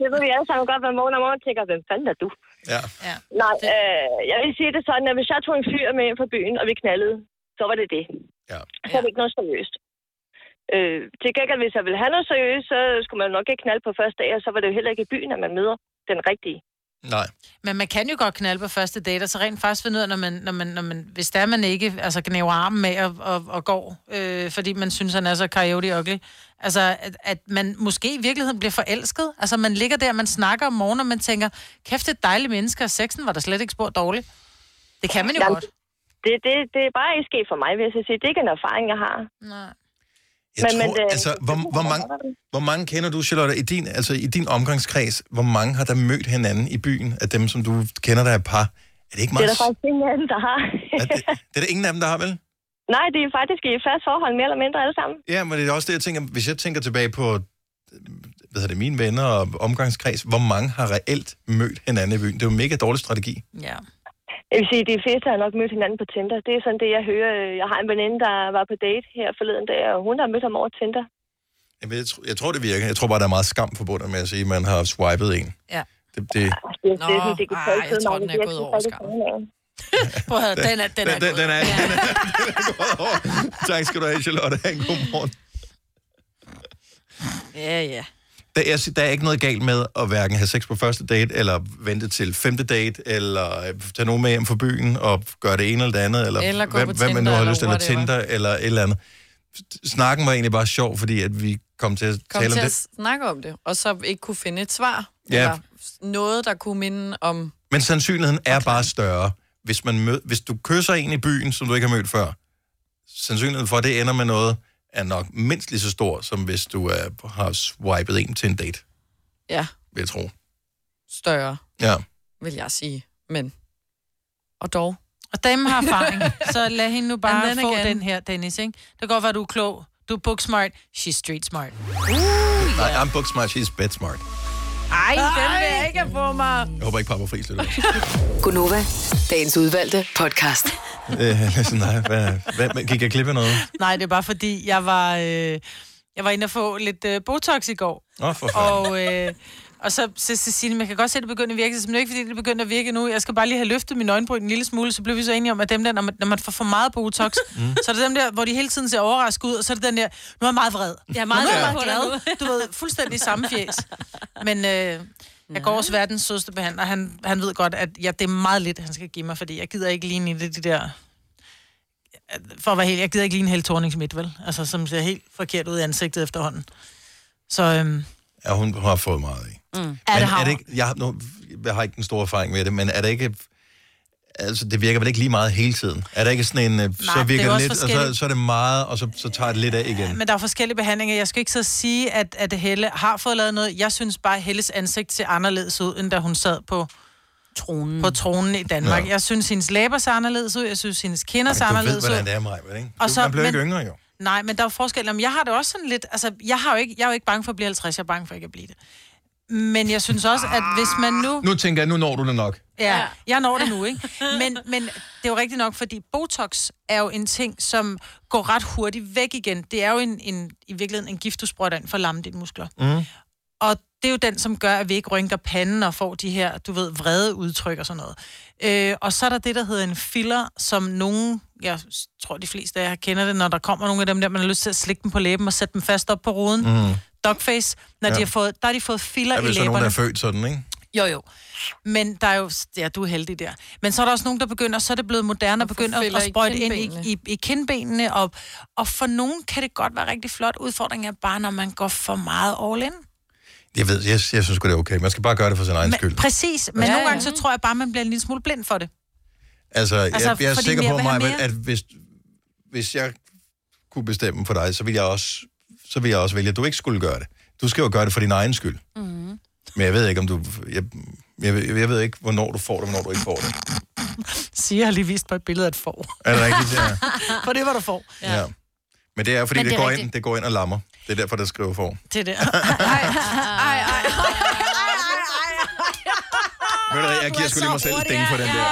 det ved vi alle sammen godt, hvad morgen og morgen tænker, hvem fanden er du? Ja. ja. Nej, øh, jeg vil sige det sådan, at hvis jeg tog en fyr med ind på byen, og vi knaldede, så var det det. Ja. Så er det ikke noget seriøst. Øh, til gengæld, hvis jeg ville have noget seriøst, så skulle man nok ikke knalde på første dag, og så var det jo heller ikke i byen, at man møder den rigtige. Nej. Men man kan jo godt knalde på første date, og så rent faktisk finde ud af, når man, når man, når man, hvis der man ikke altså, gnæver armen med og, og, og går, øh, fordi man synes, han er så coyote ugly. Altså, at, at man måske i virkeligheden bliver forelsket. Altså, man ligger der, man snakker om morgenen, og man tænker, kæft, det er et dejligt menneske, og sexen var der slet ikke spurgt dårligt. Det kan man jo Jamen, godt. Det, det, det er bare ikke sket for mig, vil jeg så sige. Det er ikke en erfaring, jeg har. Nej. Jeg Men- tror, men det- altså, hvor, hvor, mange, hvor mange kender du, Charlotte, i din, altså, i din omgangskreds? Hvor mange har der mødt hinanden i byen af dem, som du kender, der er par? Er det ikke Det er meget... der faktisk ingen af dem, der har. Det er der ingen af dem, der har, vel? Nej, det er faktisk i et fast forhold, mere eller mindre alle sammen. Ja, men det er også det, jeg tænker, hvis jeg tænker tilbage på hvad hedder det, mine venner og omgangskreds, hvor mange har reelt mødt hinanden i byen. Det er jo en mega dårlig strategi. Ja. Jeg vil sige, at de fleste har nok mødt hinanden på Tinder. Det er sådan det, jeg hører. Jeg har en veninde, der var på date her forleden dag, og hun har mødt ham over Tinder. Jeg, ved, jeg, tror, jeg tror, det virker. Jeg tror bare, der er meget skam forbundet med at sige, at man har swipet en. Ja. Det, det, Det, det er sådan, det kan ej, jeg tror, den er gået over skam. *laughs* Prøv at den er, den er, den, den, er, den, er, *laughs* den er gået over. Tak skal du have, Charlotte. Ha' en god morgen. Ja, ja. Der er, der er ikke noget galt med at hverken have sex på første date, eller vente til femte date, eller øh, tage nogen med hjem fra byen og gøre det ene eller det andet, eller, Eller hvad, hvad man nu har lyst til, eller. Tinder, eller et eller andet. Snakken var egentlig bare sjov, fordi at vi kom til at Kom tale til om at det. snakke om det, og så ikke kunne finde et svar. Ja. Eller noget, der kunne minde om... Men sandsynligheden er bare større. Hvis, man mød, hvis du kysser en i byen, som du ikke har mødt før, sandsynligheden for, at det ender med noget, er nok mindst lige så stor, som hvis du er, har swipet en til en date, Ja, vil jeg tro. større, Ja. vil jeg sige. Men... Og dog. Og damen har erfaring, *laughs* så lad hende nu bare then få again. den her, Dennis, ikke? Det kan godt være, du er klog. Du er book smart. She's street smart. Nej, I'm book smart, she's bed smart. Ej, den vil jeg ikke have på mig. Jeg håber ikke, Papa Friis lytter. Gunova, dagens udvalgte podcast. *laughs* øh, sådan, nej, hvad, hvad, gik jeg glip af noget? Nej, det er bare fordi, jeg var, øh, jeg var inde og få lidt øh, Botox i går. Åh, oh, for fanden. Og, øh, og så til Cecilie, man kan godt se, at det begynder at virke, men det er ikke, fordi det begynder at virke nu. Jeg skal bare lige have løftet min øjenbryn en lille smule, så blev vi så enige om, at dem der, når man, når man får for meget Botox, *laughs* mm. så er det dem der, hvor de hele tiden ser overrasket ud, og så er det den der, nu er jeg meget vred. Jeg er meget nu er jeg glad meget glad. Du ved, fuldstændig samme fjes. *laughs* Men øh, jeg går også verdens sødeste behandler. Han, han ved godt, at ja, det er meget lidt, han skal give mig, fordi jeg gider ikke ligne i det, de der... For at være helt, jeg gider ikke ligne Helle thorning midt, vel? Altså, som ser helt forkert ud i ansigtet efterhånden. Så øhm, Ja, hun har fået meget i. mm. Men er det er har det ikke, jeg, har, nu, jeg har ikke den store erfaring med det, men er det ikke... Altså, det virker vel ikke lige meget hele tiden? Er der ikke sådan en... Nej, så det er virker det også lidt, og så, så er det meget, og så, så tager det lidt af igen. Men der er forskellige behandlinger. Jeg skal ikke så sige, at, at Helle har fået lavet noget. Jeg synes bare, at Helles ansigt ser anderledes ud, end da hun sad på tronen, på tronen i Danmark. Ja. Jeg synes, hendes læber ser anderledes ud. Jeg synes, hendes kinder ser du ved, anderledes ud. hvordan det er, mig, ikke? Og Du, så- man bliver ikke men- yngre, jo. Nej, men der er jo forskel. Jamen, jeg har det også sådan lidt... Altså, jeg, har jo ikke, jeg er jo ikke bange for at blive 50, jeg er bange for ikke at blive det. Men jeg synes også, at hvis man nu... Nu tænker jeg, nu når du det nok. Ja, jeg når det nu, ikke? *laughs* Men, men det er jo rigtigt nok, fordi Botox er jo en ting, som går ret hurtigt væk igen. Det er jo en, en, i virkeligheden en gift, du sprøjter ind for at lamme dine muskler. Mm. Og det er jo den, som gør, at vi ikke rynker panden og får de her, du ved, vrede udtryk og sådan noget. Øh, og så er der det, der hedder en filler, som nogen, jeg tror de fleste af jer kender det, når der kommer nogle af dem der, man har lyst til at slikke dem på læben og sætte dem fast op på ruden. Mm. Dogface, når Ja. ja. de har fået, der har de fået filler Der er i vel så læberne. nogen, der er født sådan, ikke? Jo, jo. Men der er jo... Ja, du er heldig der. Men så er der også nogen, der begynder... Så er det blevet moderne at begynde at, at i sprøjte ind i, i, i kindbenene. Og, og for nogen kan det godt være rigtig flot. Udfordringen er bare, når man går for meget all in. Jeg ved, jeg, jeg synes det er okay. Man skal bare gøre det for sin egen Men, skyld. præcis. Men Ja, ja, nogle ja. gange, så tror jeg bare, man bliver en lille smule blind for det. Altså, Altså, jeg, jeg er sikker på mig, at hvis, hvis jeg kunne bestemme for dig, så ville jeg også, så ville jeg også vælge, at du ikke skulle gøre det. Du skal jo gøre det for din egen skyld. Mm. Men jeg ved ikke, om du... Jeg, jeg, ved- jeg ved ikke, hvornår du får det, og hvornår du ikke får det. Sige, jeg har lige vist mig et billede af et får. Er det rigtigt? Ja. *laughs* For det var der får. ja. ja. Men det er, fordi Men det, det er går rigtigt. ind, det går ind og lammer. Det er derfor, der skriver for. Det er det. Ej, ej, Ved du jeg giver sgu lige mig selv et ding for den der.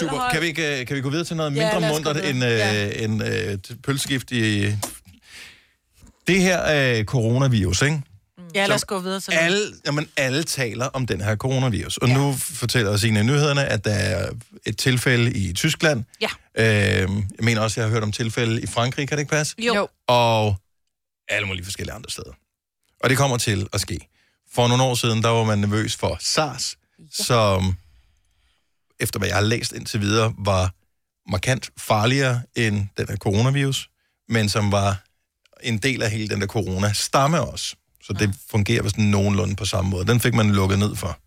Super. Kan vi, ikke, øh, kan vi gå videre til noget Ja, mindre os mundret end, øh, end øh, pølsegift i... Det her øh, coronavirus, ikke? Ja, lad os gå videre til noget. Alle, jamen, alle taler om den her coronavirus. Og ja. nu fortæller os en af nyhederne, at der er et tilfælde i Tyskland. Ja. Øh, jeg mener også, jeg har hørt om tilfælde i Frankrig, kan det ikke passe? Jo. jo. Og alle mulige forskellige andre steder. Og det kommer til at ske. For nogle år siden, der var man nervøs for SARS, ja. som, efter hvad jeg har læst indtil videre, var markant farligere end den her coronavirus, men som var en del af hele den der corona-stamme også. Så det fungerer vist nogenlunde på samme måde. Den fik man lukket ned for.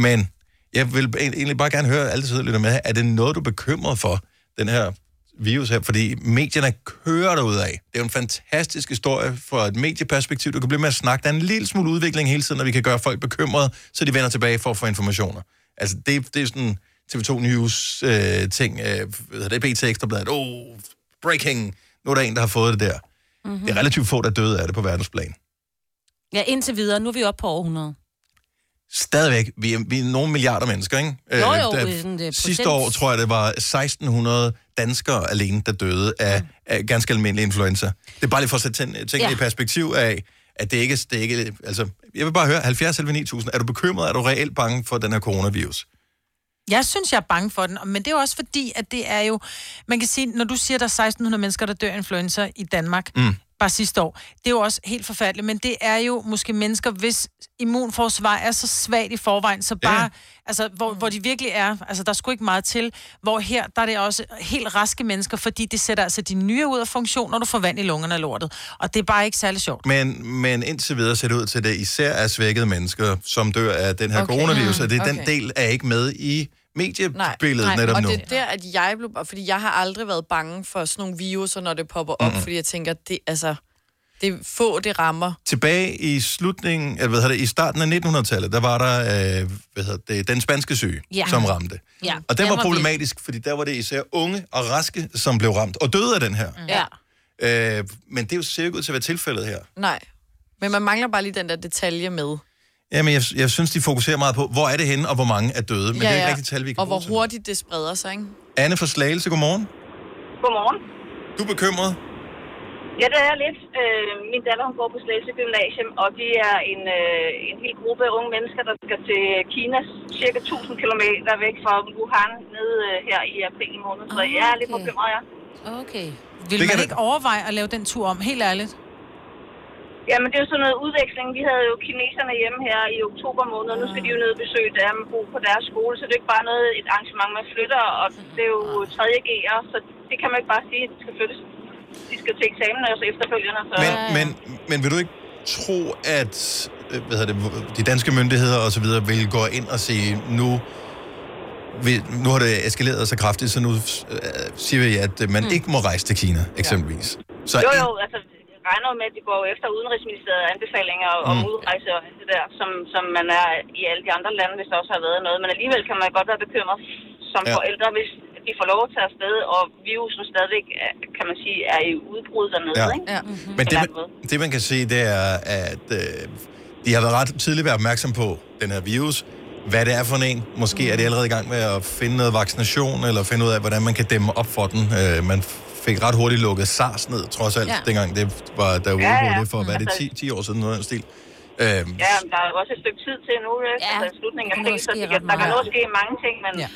Men jeg vil egentlig bare gerne høre alle tidligere med, er det noget, du er bekymret for, den her virus her? Fordi medierne kører derud af. Det er jo en fantastisk historie fra et medieperspektiv. Du kan blive med at snakke. Der er en lille smule udvikling hele tiden, og vi kan gøre folk bekymrede, så de vender tilbage for at få informationer. Altså, det, det er sådan TV2 News øh, ting. Øh, det BT Ekstrabladet. Oh, breaking. Nu er der en, der har fået det der. Mm-hmm. Det er relativt få, der døde af det på verdensplan. Ja, indtil videre. Nu er vi oppe på over 100. Stadigvæk, vi er, vi er nogle milliarder mennesker, ikke? Jo, jo, der- det er sådan, det er sidste procent. år, tror jeg, det var 1600 danskere alene, der døde af, af ganske almindelig influenza. Det er bare lige for at sætte ting- tingene Ja. i perspektiv af, at det ikke, er- det ikke... Altså, jeg vil bare høre, 70 eller 9000, er du bekymret? Er du reelt bange for den her coronavirus? Jeg synes, jeg er bange for den, men det er jo også fordi, at det er jo... Man kan sige, når du siger, at der er 1600 mennesker, der dør af influenza i Danmark, Mm. Bare sidste år, det er jo også helt forfærdeligt, men det er jo måske mennesker, hvis immunforsvar er så svagt i forvejen, så bare... Ja. Altså, hvor, hvor de virkelig er... Altså, der er sgu ikke meget til. Hvor her, der er det også helt raske mennesker, fordi det sætter altså de nye ud af funktion, når du får vand i lungerne af lortet. Og det er bare ikke særlig sjovt. Men, men indtil videre ser det ud til, at det især er svækkede mennesker, som dør af den her Okay. okay. coronavirus, Mm, og det er den okay. del er ikke med i mediebilledet Nej, netop og nu. det er der, at jeg blev... Fordi jeg har aldrig været bange for sådan nogle viruser, når det popper op, Mhm. fordi jeg tænker, det altså... Det er få, det rammer. Tilbage i slutningen, eller hvad hedder det, i starten af 1900-tallet, der var der øh, hvad hedder det, den spanske syge, Ja. som ramte. Ja, Og den den var var problematisk, fordi der var det især unge og raske, som blev ramt, og døde af den her. Ja. Øh, men det er jo ser ikke ud til at være tilfældet her. Nej. Men man mangler bare lige den der detalje med. Jamen, jeg, jeg synes, de fokuserer meget på, hvor er det henne, og hvor mange er døde. Men ja, det er ikke rigtigt tal, vi kan Og hvor til. hurtigt det spreder sig, ikke? Anne fra Slagelse, godmorgen. Godmorgen. Du er bekymret? Ja, det er jeg lidt. Øh, min datter hun går på Slagelse Gymnasium, og de er en, øh, en hel gruppe af unge mennesker, der skal til Kina, cirka 1000 km væk fra Wuhan, nede øh, her i april måned. Så jeg er lidt bekymret, ja. Okay. Vil man ikke overveje at lave den tur om, helt ærligt? Jamen, det er jo sådan noget udveksling. Vi havde jo kineserne hjemme her i oktober måned, og nu skal de jo ned og besøge dem bo på deres skole, så det er jo ikke bare noget, et arrangement, man flytter, og det er jo 3. G'er, så det kan man ikke bare sige, at det skal flyttes. De skal til eksamen også efterfølgende, så... Men, men, men vil du ikke tro, at øh, hvad hedder det, de danske myndigheder og så videre vil gå ind og sige, nu, vi, nu har det eskaleret så kraftigt, så nu øh, siger vi, at man mm. ikke må rejse til Kina, eksempelvis. Så jo, jo, altså, regner jo med, at de går efter Udenrigsministeriet anbefalinger om Mm. udrejse og alt det der, som, som man er i alle de andre lande, hvis der også har været noget. Men alligevel kan man godt være bekymret som Ja. forældre, hvis de får lov at tage afsted, og virusen stadigvæk, er, kan man sige, er i udbrud dernede, Ja. ikke? Ja. Mm-hmm. Men det, man, det, man kan sige, det er, at øh, de har været ret tidligt været opmærksom på den her virus. Hvad det er for en. Måske er de allerede i gang med at finde noget vaccination, eller finde ud af, hvordan man kan dæmme op for den. Øh, man fik ret hurtigt lukket SARS ned, trods alt, Ja. dengang det var der Ja, ja. det for, hvad det, Altså- 10, 10 år siden, noget af den stil. Øh, Ja, men der er også et stykke tid til nu, ikke? Ja, altså slutningen af april, så det kan, der kan nå ske mange ting, men, ja.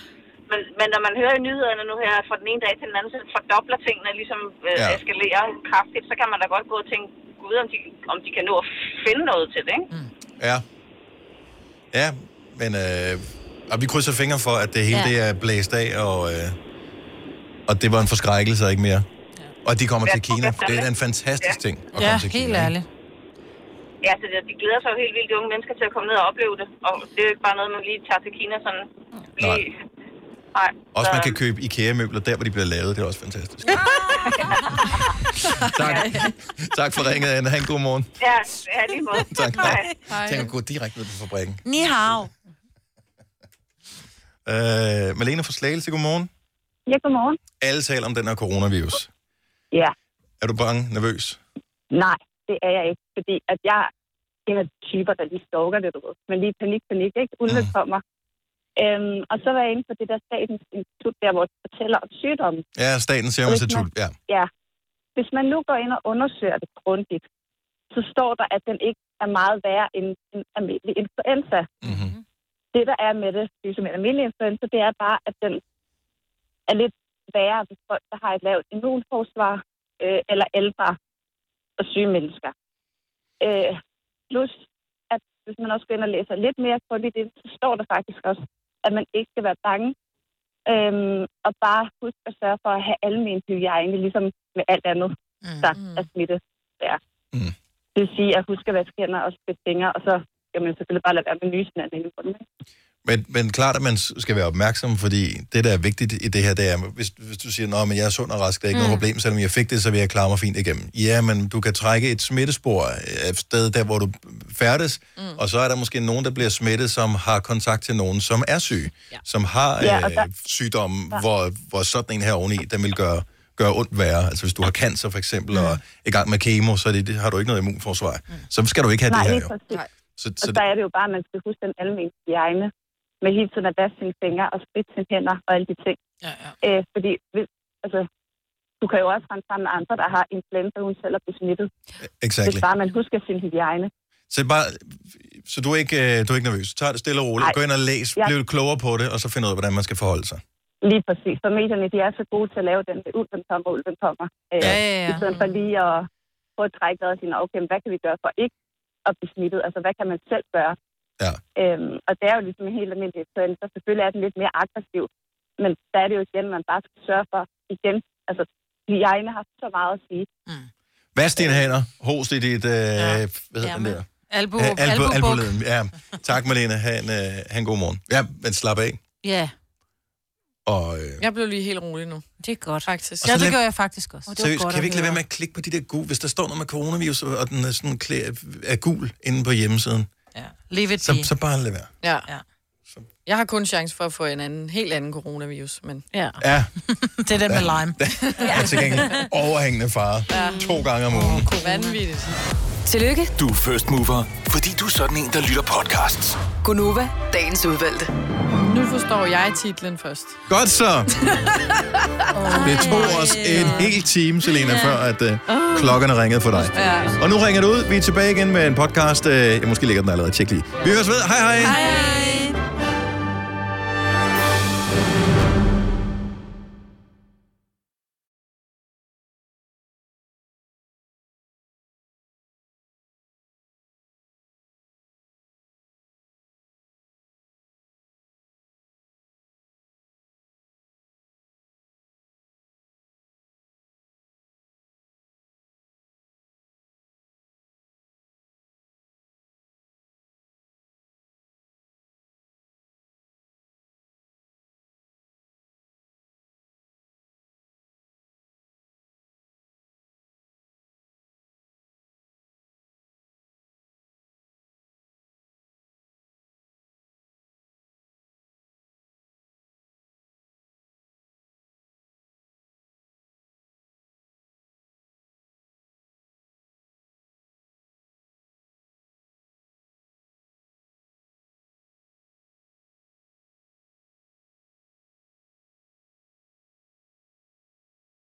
men, men når man hører i nyhederne nu her, fra den ene dag til den anden, så fordobler tingene ligesom øh, Ja. eskalerer kraftigt, så kan man da godt gå og tænke, gud, om de, om de kan nå at finde noget til det, ikke? Mm. Ja. Ja, men øh, og vi krydser fingre for, at det hele ja. det er blæst af, og, øh, og det var en forskrækkelse, og ikke mere. Og de kommer Ja, til Kina. Det er en fantastisk Ja. ting at Ja, komme til helt Kina. ikke? ærligt. Ja, så de, de glæder sig jo helt vildt, de unge mennesker, til at komme ned og opleve det. Og det er jo ikke bare noget, man lige tager til Kina sådan lige... Nej. Også så- man kan købe IKEA-møbler der, hvor de bliver lavet. Det er også fantastisk. tak. *laughs* tak for ringet, Anne. Ha' en god morgen. Ja, ja, lige måde. *laughs* Tak. Hej. Tænk at gå direkte ned på fabrikken. Ni hao. Øh, Malene fra Slagelse, godmorgen. Ja, godmorgen. Alle taler om den her coronavirus. Ja, Er du bange, nervøs? nej, det er jeg ikke, fordi at jeg er en af de typer, der lige stalker det, du ved. Men lige panik, panik, ikke? Ulve Mm. kommer. Øhm, og så var jeg inde på det der statens institut, der hvor de fortæller om sygdommen. Ja, Statens Serum Institut. Ja. Ja. Hvis man nu går ind og undersøger det grundigt, så står der, at den ikke er meget værre end en almindelig influenza. Mm-hmm. Det, der er med det, ligesom en almindelig influenza, det er bare, at den er lidt værre ved folk, der har et lavt immunforsvar, øh, eller ældre og syge mennesker. Øh, plus, at hvis man også går ind og læser lidt mere på det, så står der faktisk også, at man ikke skal være bange, øhm, og bare huske at sørge for at have almen hygiejne, ligesom med alt andet, mm. der er smitte der. Mm. Det vil sige at huske at vaske hænder og spætte fingre, og så skal man selvfølgelig bare lade være med nysen anden i munden. Men, men klart, at man skal være opmærksom, fordi det, der er vigtigt i det her, det er, hvis, hvis du siger, at jeg er sund og rask, der er ikke mm. noget problem, selvom jeg fik det, så vil jeg klare mig fint igennem. Ja, men du kan trække et smittespor et sted, der hvor du færdes, mm. og så er der måske nogen, der bliver smittet, som har kontakt til nogen, som er syge, ja. som har Ja, ja, og øh, der- sygdomme, hvor, hvor sådan en her oveni, den vil gøre gøre ondt værre. Altså hvis du har cancer for eksempel, og er i gang med kemo, så er det, det, har du ikke noget immunforsvar. Så skal du ikke have Nej, det her jo. Så, Så, og der er det jo bare, at man skal huske den almindelige hygiejne med hele tiden at vaske sine fingre og spritte sine hænder og alle de ting. Ja, ja. Øh, fordi hvis, altså, du kan jo også rende sammen med andre, der har influenza, uden selv at blive smittet. Exactly. Hvis bare man husker sin hygiejne. Så, bare, så du, er ikke, øh, du er ikke nervøs. Tag det stille og roligt. Nej. Gå ind og læs. Ja. Bliv lidt klogere på det, og så find ud af, hvordan man skal forholde sig. Lige præcis. For medierne, de er så gode til at lave den, ulven kommer, ulven kommer. Øh, Ja, ja, ja. I stedet for lige at få et træk og sige, "Nå, okay, hvad kan vi gøre for ikke at blive smittet? Altså, hvad kan man selv gøre? Ja. Øhm, og det er jo ligesom en helt almindelig influenza. Selvfølgelig er den lidt mere aggressiv, men der er det jo igen, man bare skal sørge for igen. Altså, hygiejne har så meget at sige. Vask dine hænder. Host i dit... Øh, ja. Hvad hedder den der? Albu, Ja, albu, albubuk. albuleden. Ja. Tak, Malene. Ha' en, øh, ha' en god morgen. Ja, men slap af. Ja, Og, øh, Jeg blev lige helt rolig nu. det er godt. Faktisk. Og så Ja, det lad- gør jeg faktisk også. seriøst, kan vi ikke lade være med at klikke på de der gul, hvis der står noget med coronavirus, og den er sådan klæ, er gul inde på hjemmesiden, Ja. Leave it så, be. så bare lad være. Ja. ja. Jeg har kun chance for at få en anden, helt anden coronavirus, men... Ja. Ja, *laughs* Det er den med lime. ja. til gengæld overhængende fare. Ja. To gange om ugen. Vanvittigt. Tillykke, Du er first mover, fordi du er sådan en, der lytter podcasts. Gunova, dagens udvalgte. Nu forstår jeg titlen først. Godt så. *laughs* Det tog os en hel time, Selena, før at uh, klokkerne ringede for dig. Ja. Og nu ringer det ud. Vi er tilbage igen med en podcast. Uh, jeg måske ligger den allerede. Tjek lige. Vi høres ved. Hej hej. Hej.